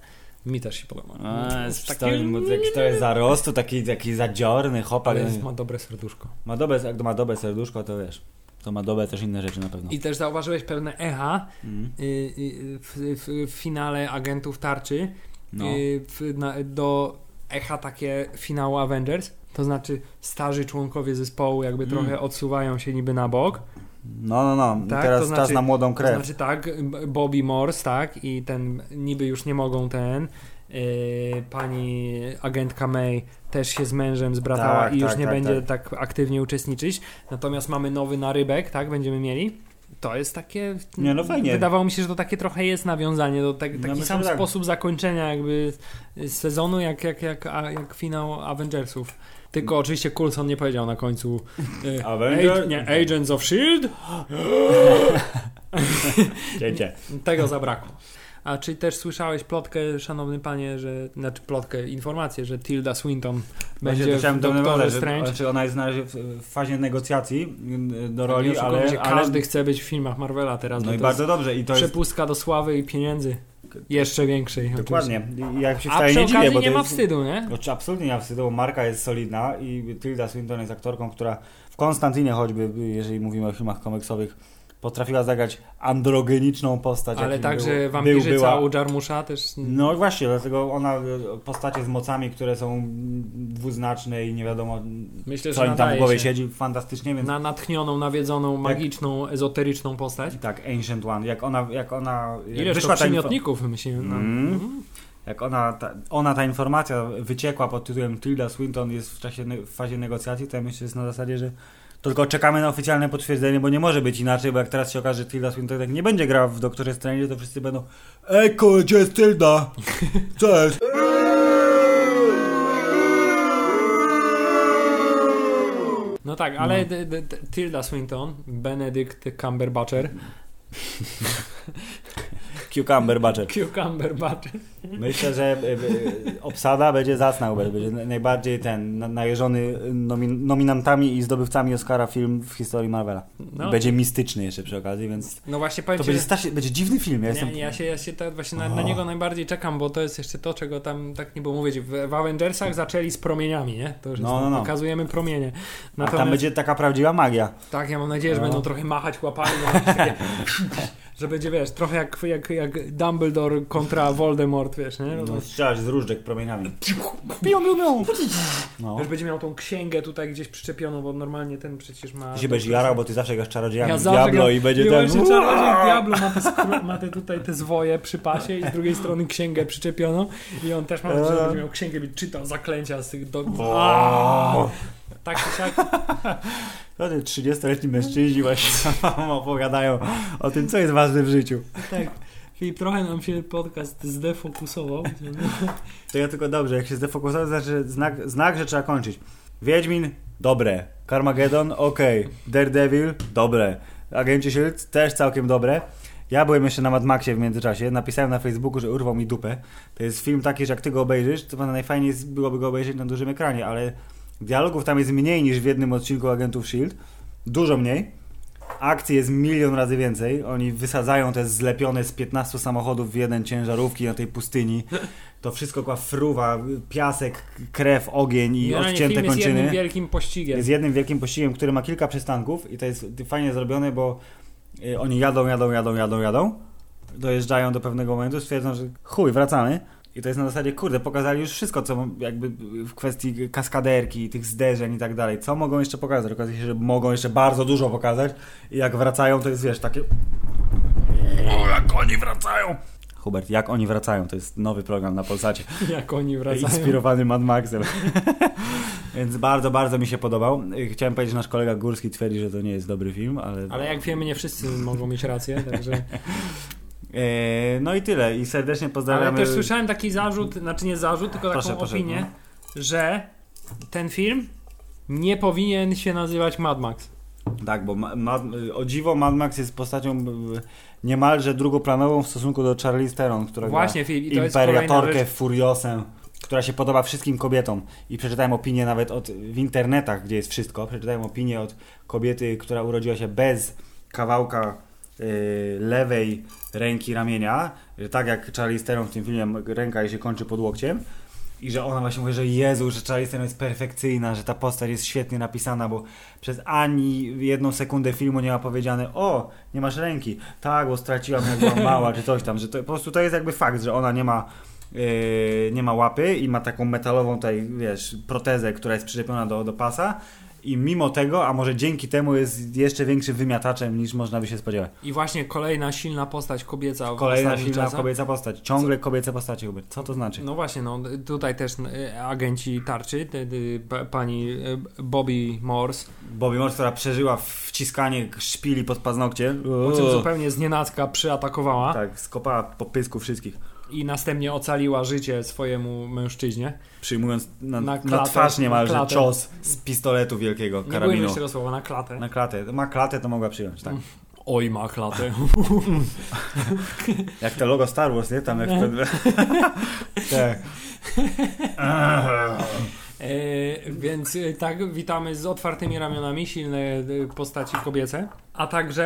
Mi też się podoba. A, jest Taki- to jest zarostu, taki, taki zadziorny chłopak. Ale jest, ma dobre serduszko. Ma dobre, jak ma dobre serduszko, to wiesz, to ma dobre też inne rzeczy na pewno. I też zauważyłeś pewne echa Mhm. y, y, w, w, w finale Agentów Tarczy No. y, w, na, do echa takie finału Avengers, to znaczy starzy członkowie zespołu jakby Mm. trochę odsuwają się niby na bok. No, no, no, Tak, teraz to znaczy- czas na młodą To krew. znaczy tak, Bobby Morse, tak, i ten niby już nie mogą ten y, pani agentka May też się z mężem zbratała Tak, i już tak, nie tak, będzie tak. aktywnie uczestniczyć. Natomiast mamy nowy narybek, tak, będziemy mieli. To jest takie. Nie, no fajnie. Wydawało mi się, że to takie trochę jest nawiązanie do tak, taki myślę, sam tak. sposób zakończenia jakby sezonu, jak, jak, jak, a, jak finał Avengersów. Tylko oczywiście Coulson nie powiedział na końcu y, Avenger- Ag- nie, Agents of S.H.I.E.L.D. Cięcie. Tego zabrakło. A czy też słyszałeś plotkę, szanowny panie, że, znaczy plotkę, informację, że Tilda Swinton będzie w Doktorze Strange? znaczy ona jest na razie w, fazie negocjacji y, do roli, ale, każdy chce być w filmach Marvela teraz, No i bardzo dobrze i to jest... przepustka do sławy i pieniędzy. Jeszcze większej. Dokładnie. Się oczywiście. A wcale przy nie dziwię, bo nie ma wstydu, nie? Znaczy, absolutnie nie ma wstydu, bo marka jest solidna i Tilda Swinton jest aktorką, która w Konstantinie choćby, jeżeli mówimy o filmach komiksowych, potrafiła zagrać androgeniczną postać. Ale także był- był, wampirzyca była. u Jarmusza też... No właśnie, dlatego ona, e, postacie z mocami, które są dwuznaczne i nie wiadomo Myślę, co im tam w głowie siedzi, fantastycznie, więc na natchnioną, nawiedzoną, magiczną, ezoteryczną postać. tak, Ancient One, jak ona, jak ona jak Ile to wyszła ta przymiotników wymyśliłem? No. Mm. Jak ona ta, ona, ta informacja wyciekła pod tytułem Tilda Swinton jest w, czasie, w fazie negocjacji, to ja myślę, że jest na zasadzie, że tylko czekamy na oficjalne potwierdzenie, bo nie może być inaczej, bo jak teraz się okaże, że Tilda Swinton tak nie będzie grała w Doktorze Strange, to wszyscy będą Ej, gdzie jest Tilda? Co jest? No tak, ale d- d- d- Tilda Swinton, Benedict Cumberbatcher, Cucumber Butcher. Cumberbatcher, Myślę, że e, e, obsada będzie zacna, będzie najbardziej ten na- najeżony nomin, nominantami i zdobywcami Oscara film w historii Marvela. No. Będzie mistyczny jeszcze przy okazji, więc No właśnie powiem to ci, będzie, że... strasznie, będzie dziwny film. Ja jestem... Nie, ja się, ja się tak właśnie na, na niego najbardziej czekam, bo to jest jeszcze to, czego tam tak nie było mówić. W, w Avengersach zaczęli z promieniami, nie? To już No, no, no. pokazujemy promienie. A Natomiast, tam będzie taka prawdziwa magia. Tak, ja mam nadzieję, że No. będą trochę machać łapami. no, takie- że będzie, wiesz, trochę jak, jak, jak Dumbledore kontra Voldemort, wiesz, nie? No, No, strzelać z różdżek promieniami. Pią, pią, pią. No. Wiesz, będzie miał tą księgę tutaj gdzieś przyczepioną, bo normalnie ten przecież ma... Ty się będziesz jarał, bo ty zawsze grasz czarodziejami. Ja Diablo i będzie ten... właśnie czarodziej Diablo ma te, skro... ma te tutaj te zwoje przy pasie i z drugiej strony księgę przyczepioną i on też ma, że Eee. będzie miał księgę i czytał zaklęcia z tych do... Tak czy siak, No, te 30-letni mężczyźni właśnie opowiadają o tym, co jest ważne w życiu. tak. Filip, trochę nam się podcast zdefokusował. To ja tylko dobrze, jak się zdefokusować, to znaczy znak, znak, że trzeba kończyć. Wiedźmin, dobre. Carmageddon, okej. Daredevil, dobre. Agenci Shield, też całkiem dobre. Ja byłem jeszcze na Mad Maxie w międzyczasie, napisałem na Facebooku, że urwał mi dupę. To jest film taki, że jak ty go obejrzysz, to najfajniej byłoby go obejrzeć na dużym ekranie, ale dialogów tam jest mniej niż w jednym odcinku Agentów Shield. Dużo mniej. Akcji jest milion razy więcej. Oni wysadzają te zlepione z 15 samochodów w jeden ciężarówki na tej pustyni. To wszystko kwa fruwa, piasek, krew, ogień i Generalnie odcięte film jest kończyny. jednym wielkim pościgiem. Jest jednym wielkim pościgiem, który ma kilka przystanków i to jest fajnie zrobione, bo y, oni jadą, jadą, jadą, jadą, jadą, dojeżdżają do pewnego momentu, stwierdzą, że chuj, wracamy. I to jest na zasadzie, kurde, pokazali już wszystko, co jakby w kwestii kaskaderki, tych zderzeń i tak dalej. Co mogą jeszcze pokazać? Okazuje się, że mogą jeszcze bardzo dużo pokazać i jak wracają, to jest, wiesz, takie... O, jak oni wracają! Hubert, jak oni wracają? To jest nowy program na Polsacie. Jak oni wracają. Inspirowany Mad Maxem. Więc bardzo, bardzo mi się podobał. Chciałem powiedzieć, że nasz kolega Górski twierdzi, że to nie jest dobry film, ale... Ale jak wiemy, nie wszyscy mogą mieć rację, także... E, no i tyle. I serdecznie pozdrawiamy. Ale też słyszałem taki zarzut, znaczy nie zarzut, tylko taką Proszę, proszę, opinię, że ten film nie powinien się nazywać Mad Max. Tak, bo ma, ma, o dziwo Mad Max jest postacią y, niemalże drugoplanową w stosunku do Charlize Theron, która Właśnie, gra Filip. Furiosem, która się podoba wszystkim kobietom. I przeczytałem opinię nawet od, w internetach, gdzie jest wszystko, przeczytałem opinię od kobiety, która urodziła się bez kawałka lewej ręki ramienia, że tak jak Charlize Theron w tym filmie ręka jej się kończy pod łokciem, i że ona właśnie mówi, że Jezu, że Charlize Theron jest perfekcyjna, że ta postać jest świetnie napisana, bo przez ani jedną sekundę filmu nie ma powiedziane o, nie masz ręki. Tak, bo straciłam jak byłam mała, czy coś tam. Że to, po prostu to jest jakby fakt, że ona nie ma yy, nie ma łapy i ma taką metalową tutaj, wiesz, protezę, która jest przyczepiona do, do pasa i mimo tego, a może dzięki temu jest jeszcze większym wymiataczem niż można by się spodziewać. I właśnie kolejna silna postać kobieca Kolejna silna kobieca postać. Ciągle kobiece postacie, Hubert. Co to znaczy? No właśnie, no tutaj też e, agenci tarczy, pa- pani e, Bobby Morse, Bobby Morse, która przeżyła wciskanie szpili pod paznokcie. po czym zupełnie znienacka przyatakowała Tak, skopała po pysku wszystkich. I następnie ocaliła życie swojemu mężczyźnie. Przyjmując na, Na na, klatę, twarz na niemalże klatę. cios z pistoletu wielkiego, Nie karabinu. jeszcze tego słowa, na klatę. Na klatę. Ma klatę, to mogła przyjąć, tak. Oj, ma klatę. Jak to logo Star Wars, nie? Tam jak Tak. E, więc e, tak, witamy z otwartymi ramionami, silne e, postaci kobiece. A także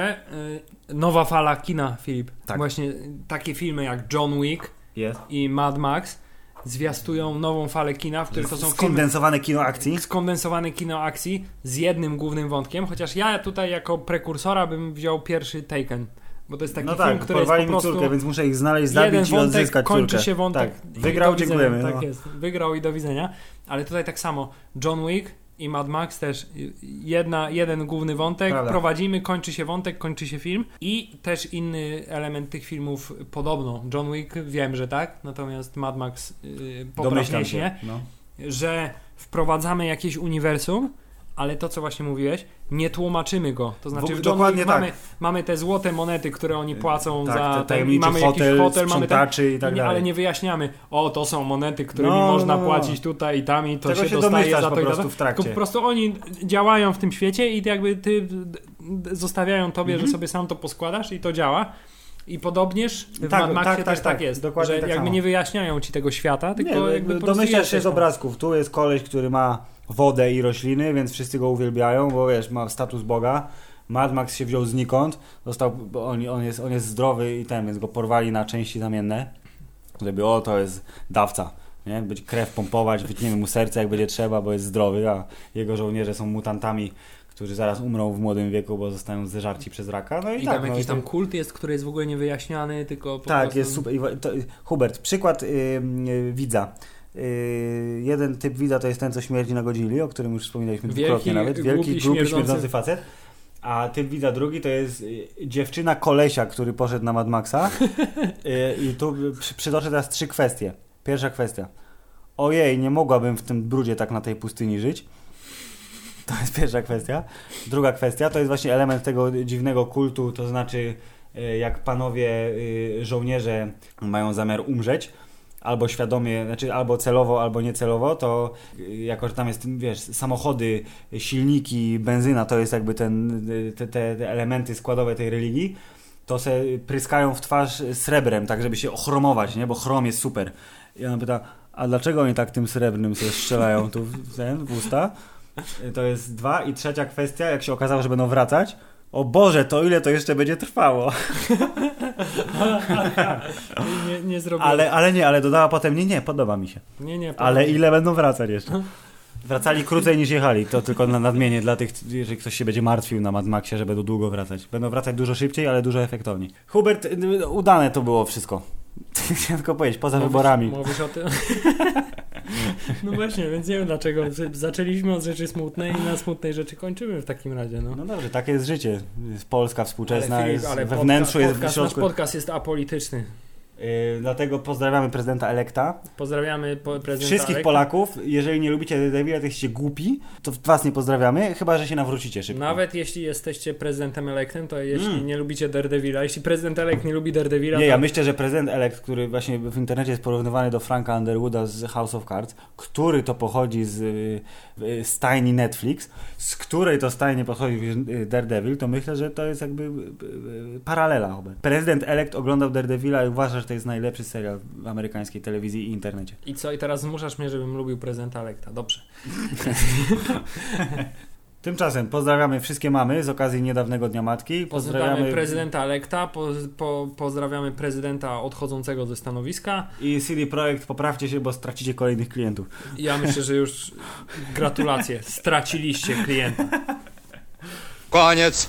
e, nowa fala kina, Filip. Tak. Właśnie takie filmy jak John Wick Jest. i Mad Max zwiastują nową falę kina, w których to są filmy Skondensowane kino akcji. skondensowane kino akcji z jednym głównym wątkiem, chociaż ja tutaj jako prekursora bym wziął pierwszy Taken. Bo to jest taki No film, tak, który jest po prostu... córkę, więc muszę ich znaleźć, jeden zabić i wątek, odzyskać kończy córkę. się wątek. Tak. i Wygrał, dziękujemy. Tak no. jest, wygrał i do widzenia. Ale tutaj tak samo, John Wick i Mad Max też y, jedna, jeden główny wątek, Prawda. prowadzimy, kończy się wątek, kończy się film i też inny element tych filmów podobno. John Wick wiem, że tak, natomiast Mad Max yy, poprawnie się. No. że wprowadzamy jakieś uniwersum, ale to, co właśnie mówiłeś, nie tłumaczymy go. To znaczy, W- dokładnie Wick tak. mamy, mamy te złote monety, które oni płacą Tak, za te ten, mamy hotel, jakiś hotel, mamy ten, i tak nie, dalej. ale nie wyjaśniamy, o, to są monety, którymi No, można no, no. płacić tutaj i tam i to Tego się, się dostaje za to i to. w trakcie. Tylko po prostu oni działają w tym świecie i jakby ty zostawiają tobie, Mhm. że sobie sam to poskładasz i to działa. I podobnież w Tak, Mad Maxie tak, też tak, tak, tak. jest, Dokładnie że tak jakby samo. nie wyjaśniają ci tego świata, tylko Nie, jakby po prostu domyślasz się z obrazków. Tu jest koleś, który ma wodę i rośliny, więc wszyscy go uwielbiają, bo wiesz, ma status Boga. Mad Max się wziął znikąd, został, on, on, jest, on jest zdrowy i ten, więc go porwali na części zamienne, żeby o, to jest dawca, nie? Będzie krew pompować, wytniemy mu serce jak będzie trzeba, bo jest zdrowy, a jego żołnierze są mutantami, którzy zaraz umrą w młodym wieku, bo zostają zeżarci przez raka. No i, I tak, tam no, jakiś i tam kult jest, który jest w ogóle niewyjaśniany, tylko po tak, prostu... jest super. To, Hubert, przykład y, y, widza. Y, jeden typ widza to jest ten, co śmierdzi na Godzilli, o którym już wspominaliśmy Wielki, dwukrotnie nawet. Wielki, głupi, śmierdzący. śmierdzący facet. A typ widza drugi to jest y, dziewczyna kolesia, który poszedł na Mad Maxa. Y, I tu przy, przytoczę teraz trzy kwestie. Pierwsza kwestia. Ojej, nie mogłabym w tym brudzie tak na tej pustyni żyć. To jest pierwsza kwestia. Druga kwestia to jest właśnie element tego dziwnego kultu, to znaczy jak panowie żołnierze mają zamiar umrzeć, albo świadomie, znaczy albo celowo, albo niecelowo, to y, jako, że tam jest, wiesz, samochody, silniki, benzyna, to jest jakby ten, y, te, te, elementy składowe tej religii, to se pryskają w twarz srebrem, tak żeby się ochromować, nie? Bo chrom jest super. I ona pyta, a dlaczego oni tak tym srebrnym sobie strzelają tu w, ten, w usta? Y, To jest dwa. I trzecia kwestia, jak się okazało, że będą wracać, o Boże, to ile to jeszcze będzie trwało? Nie, nie zrobię. Ale, ale nie, ale dodała potem, nie, nie, podoba mi się. Nie, nie. Ale ile będą wracać jeszcze? Wracali krócej niż jechali. To tylko na nadmienię dla tych, jeżeli ktoś się będzie martwił na Mad Maxie, że będą długo wracać. Będą wracać dużo szybciej, ale dużo efektowniej. Hubert, y, udane to było wszystko. Chciałem tylko powiedzieć, poza wyborami. Mówisz o tym. no właśnie, więc nie wiem dlaczego. Zaczęliśmy od rzeczy smutnej i na smutnej rzeczy kończymy w takim razie. No. No dobrze, takie jest życie. Jest Polska współczesna, Filip, jest, we podcast- wnętrzu jest w podcast, nasz środku. podcast jest apolityczny. Yy, dlatego pozdrawiamy prezydenta elekta. Pozdrawiamy po- prezydenta Wszystkich Aleksa. Polaków. Jeżeli nie lubicie Daredevila, to jesteście głupi, to was nie pozdrawiamy, chyba że się nawrócicie szybko. Nawet jeśli jesteście prezydentem elektem, to jeśli nie lubicie Daredevila, jeśli prezydent elekt nie lubi Daredevila, Mm. Nie, to ja myślę, że prezydent elekt, który właśnie w internecie jest porównywany do Franka Underwooda z House of Cards, który to pochodzi z y, y, stajni Netflix, z której to stajni pochodzi y, Daredevil, to myślę, że to jest jakby y, paralela. Prezydent elekt oglądał Daredevila i uważa, że to jest najlepszy serial w amerykańskiej telewizji i internecie. I co? I teraz zmuszasz mnie, żebym lubił prezydenta elekta. Dobrze. Tymczasem pozdrawiamy wszystkie mamy z okazji niedawnego Dnia Matki. Pozdrawiamy prezydenta elekta, po, po, pozdrawiamy prezydenta odchodzącego ze stanowiska. I CD Projekt, poprawcie się, bo stracicie kolejnych klientów. Ja myślę, że już gratulacje. Straciliście klienta. Koniec.